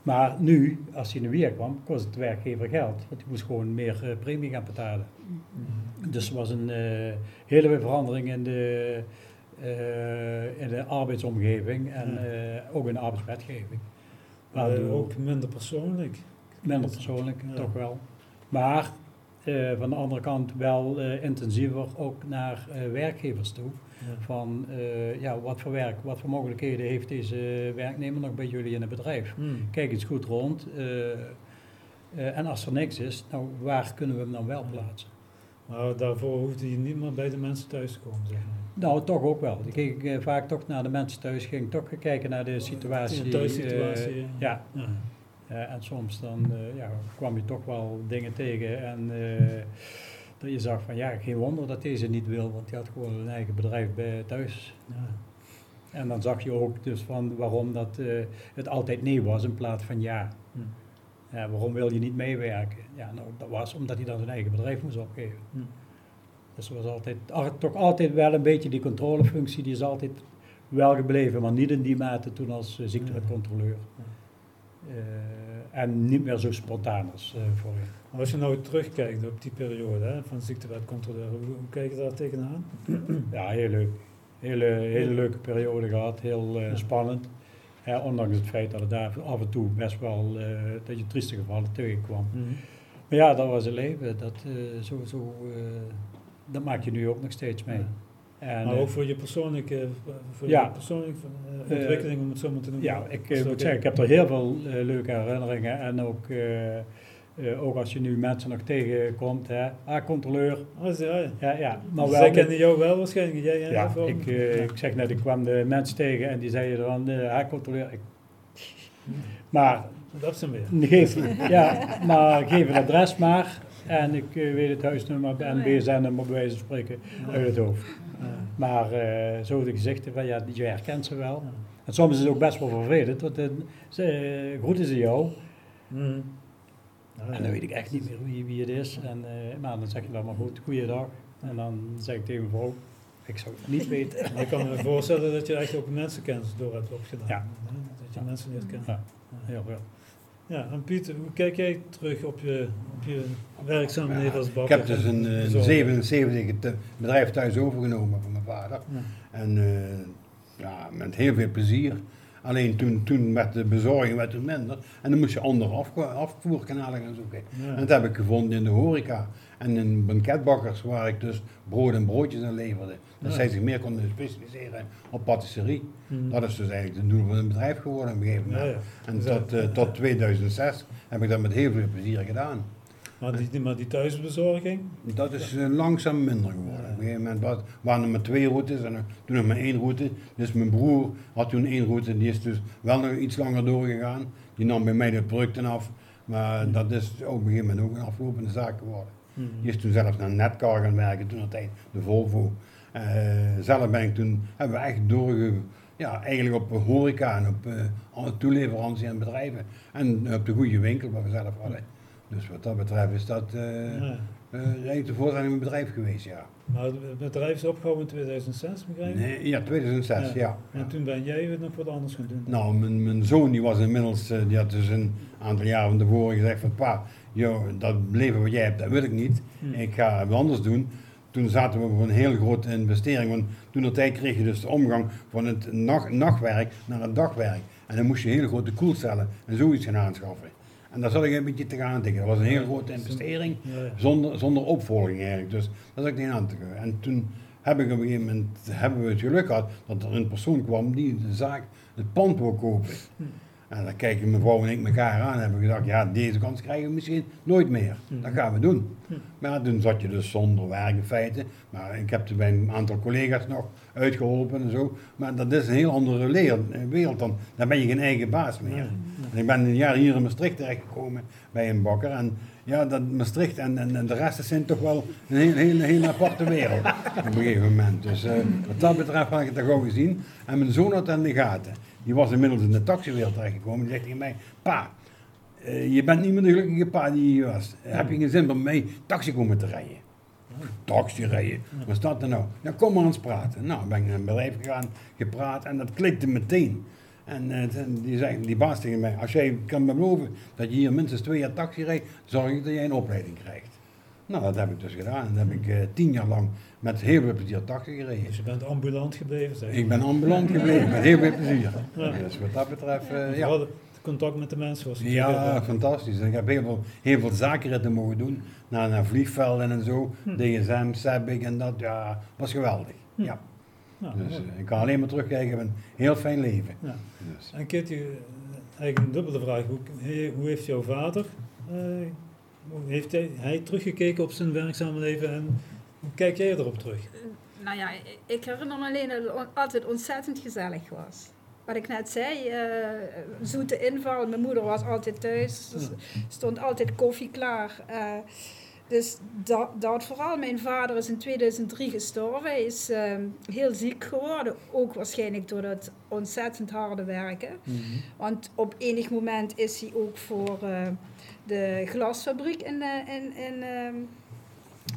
Maar nu, als hij de weer kwam, kost het de werkgever geld. Want hij moest gewoon meer uh, premie gaan betalen. Mm-hmm. Dus er was een uh, hele verandering in de, uh, in de arbeidsomgeving en ook in de arbeidswetgeving. ook minder persoonlijk. Minder persoonlijk, toch wel. Maar van de andere kant wel intensiever ook naar werkgevers toe. Van uh, ja, wat voor werk, wat voor mogelijkheden heeft deze werknemer nog bij jullie in het bedrijf? Hmm. Kijk eens goed rond. Uh, en als er niks is, nou, waar kunnen we hem dan wel plaatsen? Maar daarvoor hoefde je niet meer bij de mensen thuis te komen, zeg maar. Nou, toch ook wel. Ik ging vaak toch naar de mensen thuis, ging toch kijken naar de situatie. De thuissituatie. ja. ja. en soms dan ja, kwam je toch wel dingen tegen en dat je zag van ja, geen wonder dat deze niet wil, want die had gewoon een eigen bedrijf bij thuis. Ja. En dan zag je ook dus van waarom dat, uh, het altijd nee was in plaats van ja. Hm. ja. Waarom wil je niet meewerken? Ja, nou, dat was omdat hij dan zijn eigen bedrijf moest opgeven. Hm. Dus er was altijd, toch altijd wel een beetje die controlefunctie, die is altijd wel gebleven, maar niet in die mate toen als uh, ziektewetcontroleur. Uh, en niet meer zo spontaan als uh, voorheen. Als je nou terugkijkt op die periode hè, van ziektewetcontroleur, hoe, hoe kijk je daar tegenaan? Ja, heel leuk. Hele, hele leuke periode gehad, heel uh, spannend. ondanks het feit dat het daar af en toe best wel, uh, dat je trieste gevallen tegenkwam. Mm Maar ja, dat was het leven. Dat, zo, zo, dat maak je nu ook nog steeds mee. En, maar ook voor je persoonlijke, voor ja, je persoonlijke ontwikkeling, om het zo maar te noemen. Ja, ik moet zeggen, ik heb er heel veel leuke herinneringen en ook uh, ook als je nu mensen nog tegenkomt, hè. Ah, controleur. Oh, ja, ja. ja, Maar dus wel zij kennen jou wel waarschijnlijk, jij ja, ik, uh, ik zeg net, ik kwam de mensen tegen en die zeiden dan, uh, ah, controleur. Ik, maar... Dat is hem weer. Geef, ja, maar geef een adres maar en ik weet het huisnummer en BSN-nummer bij wijze van spreken uit het hoofd. Maar zo de gezichten van, ja, je herkent ze wel. En soms is het ook best wel vervelend, want ze groeten ze jou. Mm en dan weet ik echt niet meer wie, wie het is. En, maar dan zeg je dan maar goed, goeiedag. En dan zeg ik tegen mijn vrouw, ik zou het niet weten. ik kan me voorstellen dat je echt ook mensenkennis door hebt opgedaan. Ja. Dat je mensen niet kent. Ja, heel veel. Ja, en Piet, hoe kijk jij terug op je, op je werkzaamheden als bakker? Ik heb dus een, een 77 bedrijf thuis overgenomen van mijn vader. En uh, ja, met heel veel plezier. Alleen toen, toen met de bezorging werd het minder. En dan moest je andere afvoerkanalen gaan zoeken. En dat heb ik gevonden in de horeca. En in banketbakkers waar ik dus brood en broodjes aan leverde. Dat zij zich meer konden specialiseren op patisserie. Mhm. Dat is dus eigenlijk de doel van het bedrijf geworden op een gegeven moment. En tot, uh, tot 2006 heb ik dat met heel veel plezier gedaan. Maar die, maar die thuisbezorging? Dat is uh, langzaam minder geworden. Op een gegeven moment waren er maar twee routes en toen nog maar één route. Dus mijn broer had toen één route, die is dus wel nog iets langer doorgegaan. Die nam bij mij de producten af. Maar hmm. dat is op een gegeven moment ook een aflopende zaak geworden. Hmm. Die is toen zelfs naar Netcar gaan werken, toen tijd, de Volvo. Uh, zelf ben ik toen, hebben we echt doorge, ja, eigenlijk op horeca en op uh, toeleverantie aan bedrijven. En op de goede winkel wat we zelf hadden. Dus wat dat betreft is dat uh, zijn in mijn bedrijf geweest, ja. Maar het bedrijf is opgehouden in 2006, begrijp ik? Nee, ja, 2006, ja. En toen ben jij nog wat anders gaan doen? Nou, mijn, mijn zoon die was inmiddels, uh, die had dus een aantal jaren van tevoren gezegd van pa, joh, dat leven wat jij hebt, dat wil ik niet. Ik ga wat anders doen. Toen zaten we op een heel grote investering, want toen dat tijd kreeg je dus de omgang van het nacht, nachtwerk naar het dagwerk. En dan moest je hele grote koelcellen en zoiets gaan aanschaffen. En daar zat ik een beetje tegenaan tegen. Dat was een hele grote investering, zonder, zonder opvolging eigenlijk. Dus daar zat ik niet aan te gaan. En toen heb ik op een gegeven moment hebben we het geluk gehad dat er een persoon kwam die de zaak, het pand wil kopen. En dan kijken mevrouw en ik elkaar aan en hebben gezegd, ja, deze kans krijgen we misschien nooit meer. Hm. Dat gaan we doen. Hm. Maar toen zat je dus zonder werk in feite. Maar ik heb er bij een aantal collega's nog uitgeholpen en zo. Maar dat is een heel andere wereld dan. Daar ben je geen eigen baas meer. En ik ben een jaar hier in Maastricht terechtgekomen bij een bakker. En ja, dat Maastricht en, en, de rest zijn toch wel een heel aparte wereld op een gegeven moment. Dus uh, wat dat betreft had ik het wel gezien. En mijn zoon had aan de gaten. Die was inmiddels in de taxiwereld terechtgekomen. Die zegt tegen mij, pa, uh, je bent niet meer de gelukkige pa die je was. Heb je geen zin om mee taxi komen te rijden? Taxi rijden, wat staat er nou? Ja, kom maar eens praten. Nou, ben ik naar een bedrijf gegaan, gepraat en dat klikte meteen. En uh, die, zei, die baas tegen mij, als jij kan beloven dat je hier minstens twee jaar taxi rijdt, zorg ik dat jij een opleiding krijgt. Nou, dat heb ik dus gedaan. En dan heb ik uh, tien jaar lang met heel veel plezier taxi gereden. Dus je bent ambulant gebleven? Zeg Ik ben ambulant gebleven, met heel veel plezier. Ja. Dus wat dat betreft, uh, ja. contact met de mensen was Ja, fantastisch. En ik heb heel veel, heel veel zakenritten mogen doen. Naar, naar vliegvelden en zo. Hm. DSM, SEBIC en dat. Ja, was geweldig. Hm. Ja. dus uh, ik kan alleen maar terugkijken, een heel fijn leven. Ja. Dus. En Kitty, eigenlijk een dubbele vraag. Hoe, hoe heeft jouw vader, uh, heeft hij, hij teruggekeken op zijn werkzame leven en hoe kijk jij erop terug? Nou ja, ik herinner me alleen dat het altijd ontzettend gezellig was. Wat ik net zei, uh, zoete inval. Mijn moeder was altijd thuis. Er stond altijd koffie klaar. Uh, dus dat, dat, vooral. Mijn vader is in 2003 gestorven. Hij is uh, heel ziek geworden. Ook waarschijnlijk door dat ontzettend harde werken. Mm -hmm. Want op enig moment is hij ook voor de glasfabriek in, in, in ehm,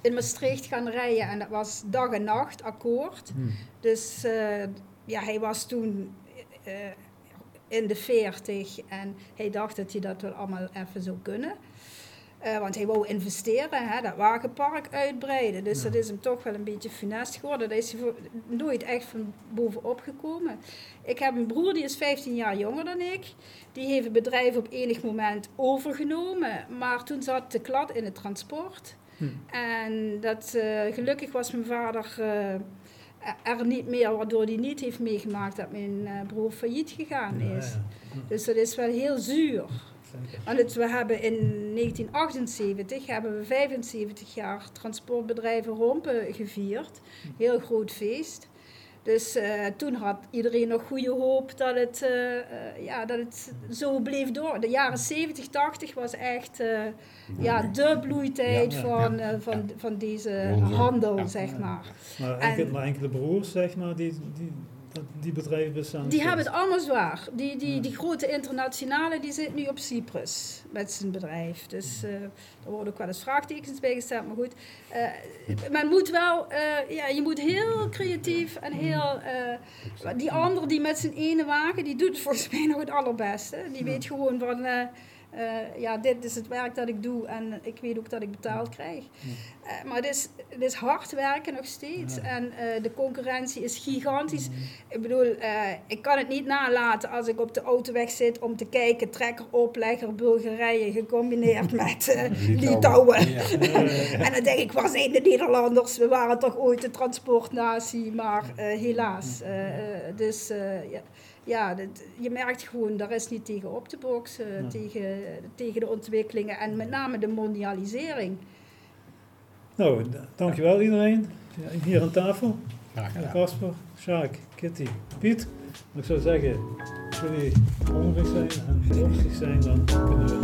in Maastricht gaan rijden. En dat was dag en nacht akkoord. Hmm. Dus uh, ja, hij was toen uh, in de 40 en hij dacht dat hij dat wel allemaal even zou kunnen. Uh, want hij wou investeren, hè, dat wagenpark uitbreiden. Dus dat is hem toch wel een beetje funest geworden. Daar is hij nooit echt van bovenop gekomen. Ik heb een broer, die is 15 jaar jonger dan ik. Die heeft het bedrijf op enig moment overgenomen. Maar toen zat de klad in het transport. Hm. En dat, uh, gelukkig was mijn vader uh, er niet meer, waardoor hij niet heeft meegemaakt dat mijn uh, broer failliet gegaan is. Dus dat is wel heel zuur. Want we hebben in 1978 hebben we 75 jaar transportbedrijven Rompen gevierd. Hm. Heel groot feest. Dus uh, toen had iedereen nog goede hoop dat het, uh, uh, ja, dat het zo bleef door. De jaren 70, 80 was echt ja, de bloeitijd ja, van, van, van deze handel, zeg maar. Maar enkele, maar enkele broers, zeg maar, die, die die bedrijven bestaan. Die hebben het allemaal zwaar. Die, die, die grote internationale die zit nu op Cyprus met zijn bedrijf. Dus uh, er worden ook wel eens vraagtekens bij gesteld. Maar goed, uh, men moet wel, uh, ja, je moet heel creatief en heel. die andere die met zijn ene wagen, die doet volgens mij nog het allerbeste. Die weet gewoon van uh, ja, dit is het werk dat ik doe en ik weet ook dat ik betaald krijg. Uh, maar het is, het is hard werken nog steeds en uh, de concurrentie is gigantisch. Ik bedoel, ik kan het niet nalaten als ik op de autoweg zit om te kijken, trekker, oplegger, Bulgarije gecombineerd met Litouwen. en dan denk ik, waar zijn de Nederlanders? We waren toch ooit de transportnatie, maar helaas. dus ja ja, dat, je merkt gewoon, daar is niet tegen op te boksen, tegen, tegen de ontwikkelingen en met name de mondialisering. Nou, dankjewel iedereen. Hier aan tafel. Casper, Sjaak, Kitty, Piet. Ik zou zeggen, als jullie hongerig zijn en dorstig zijn, dan kunnen we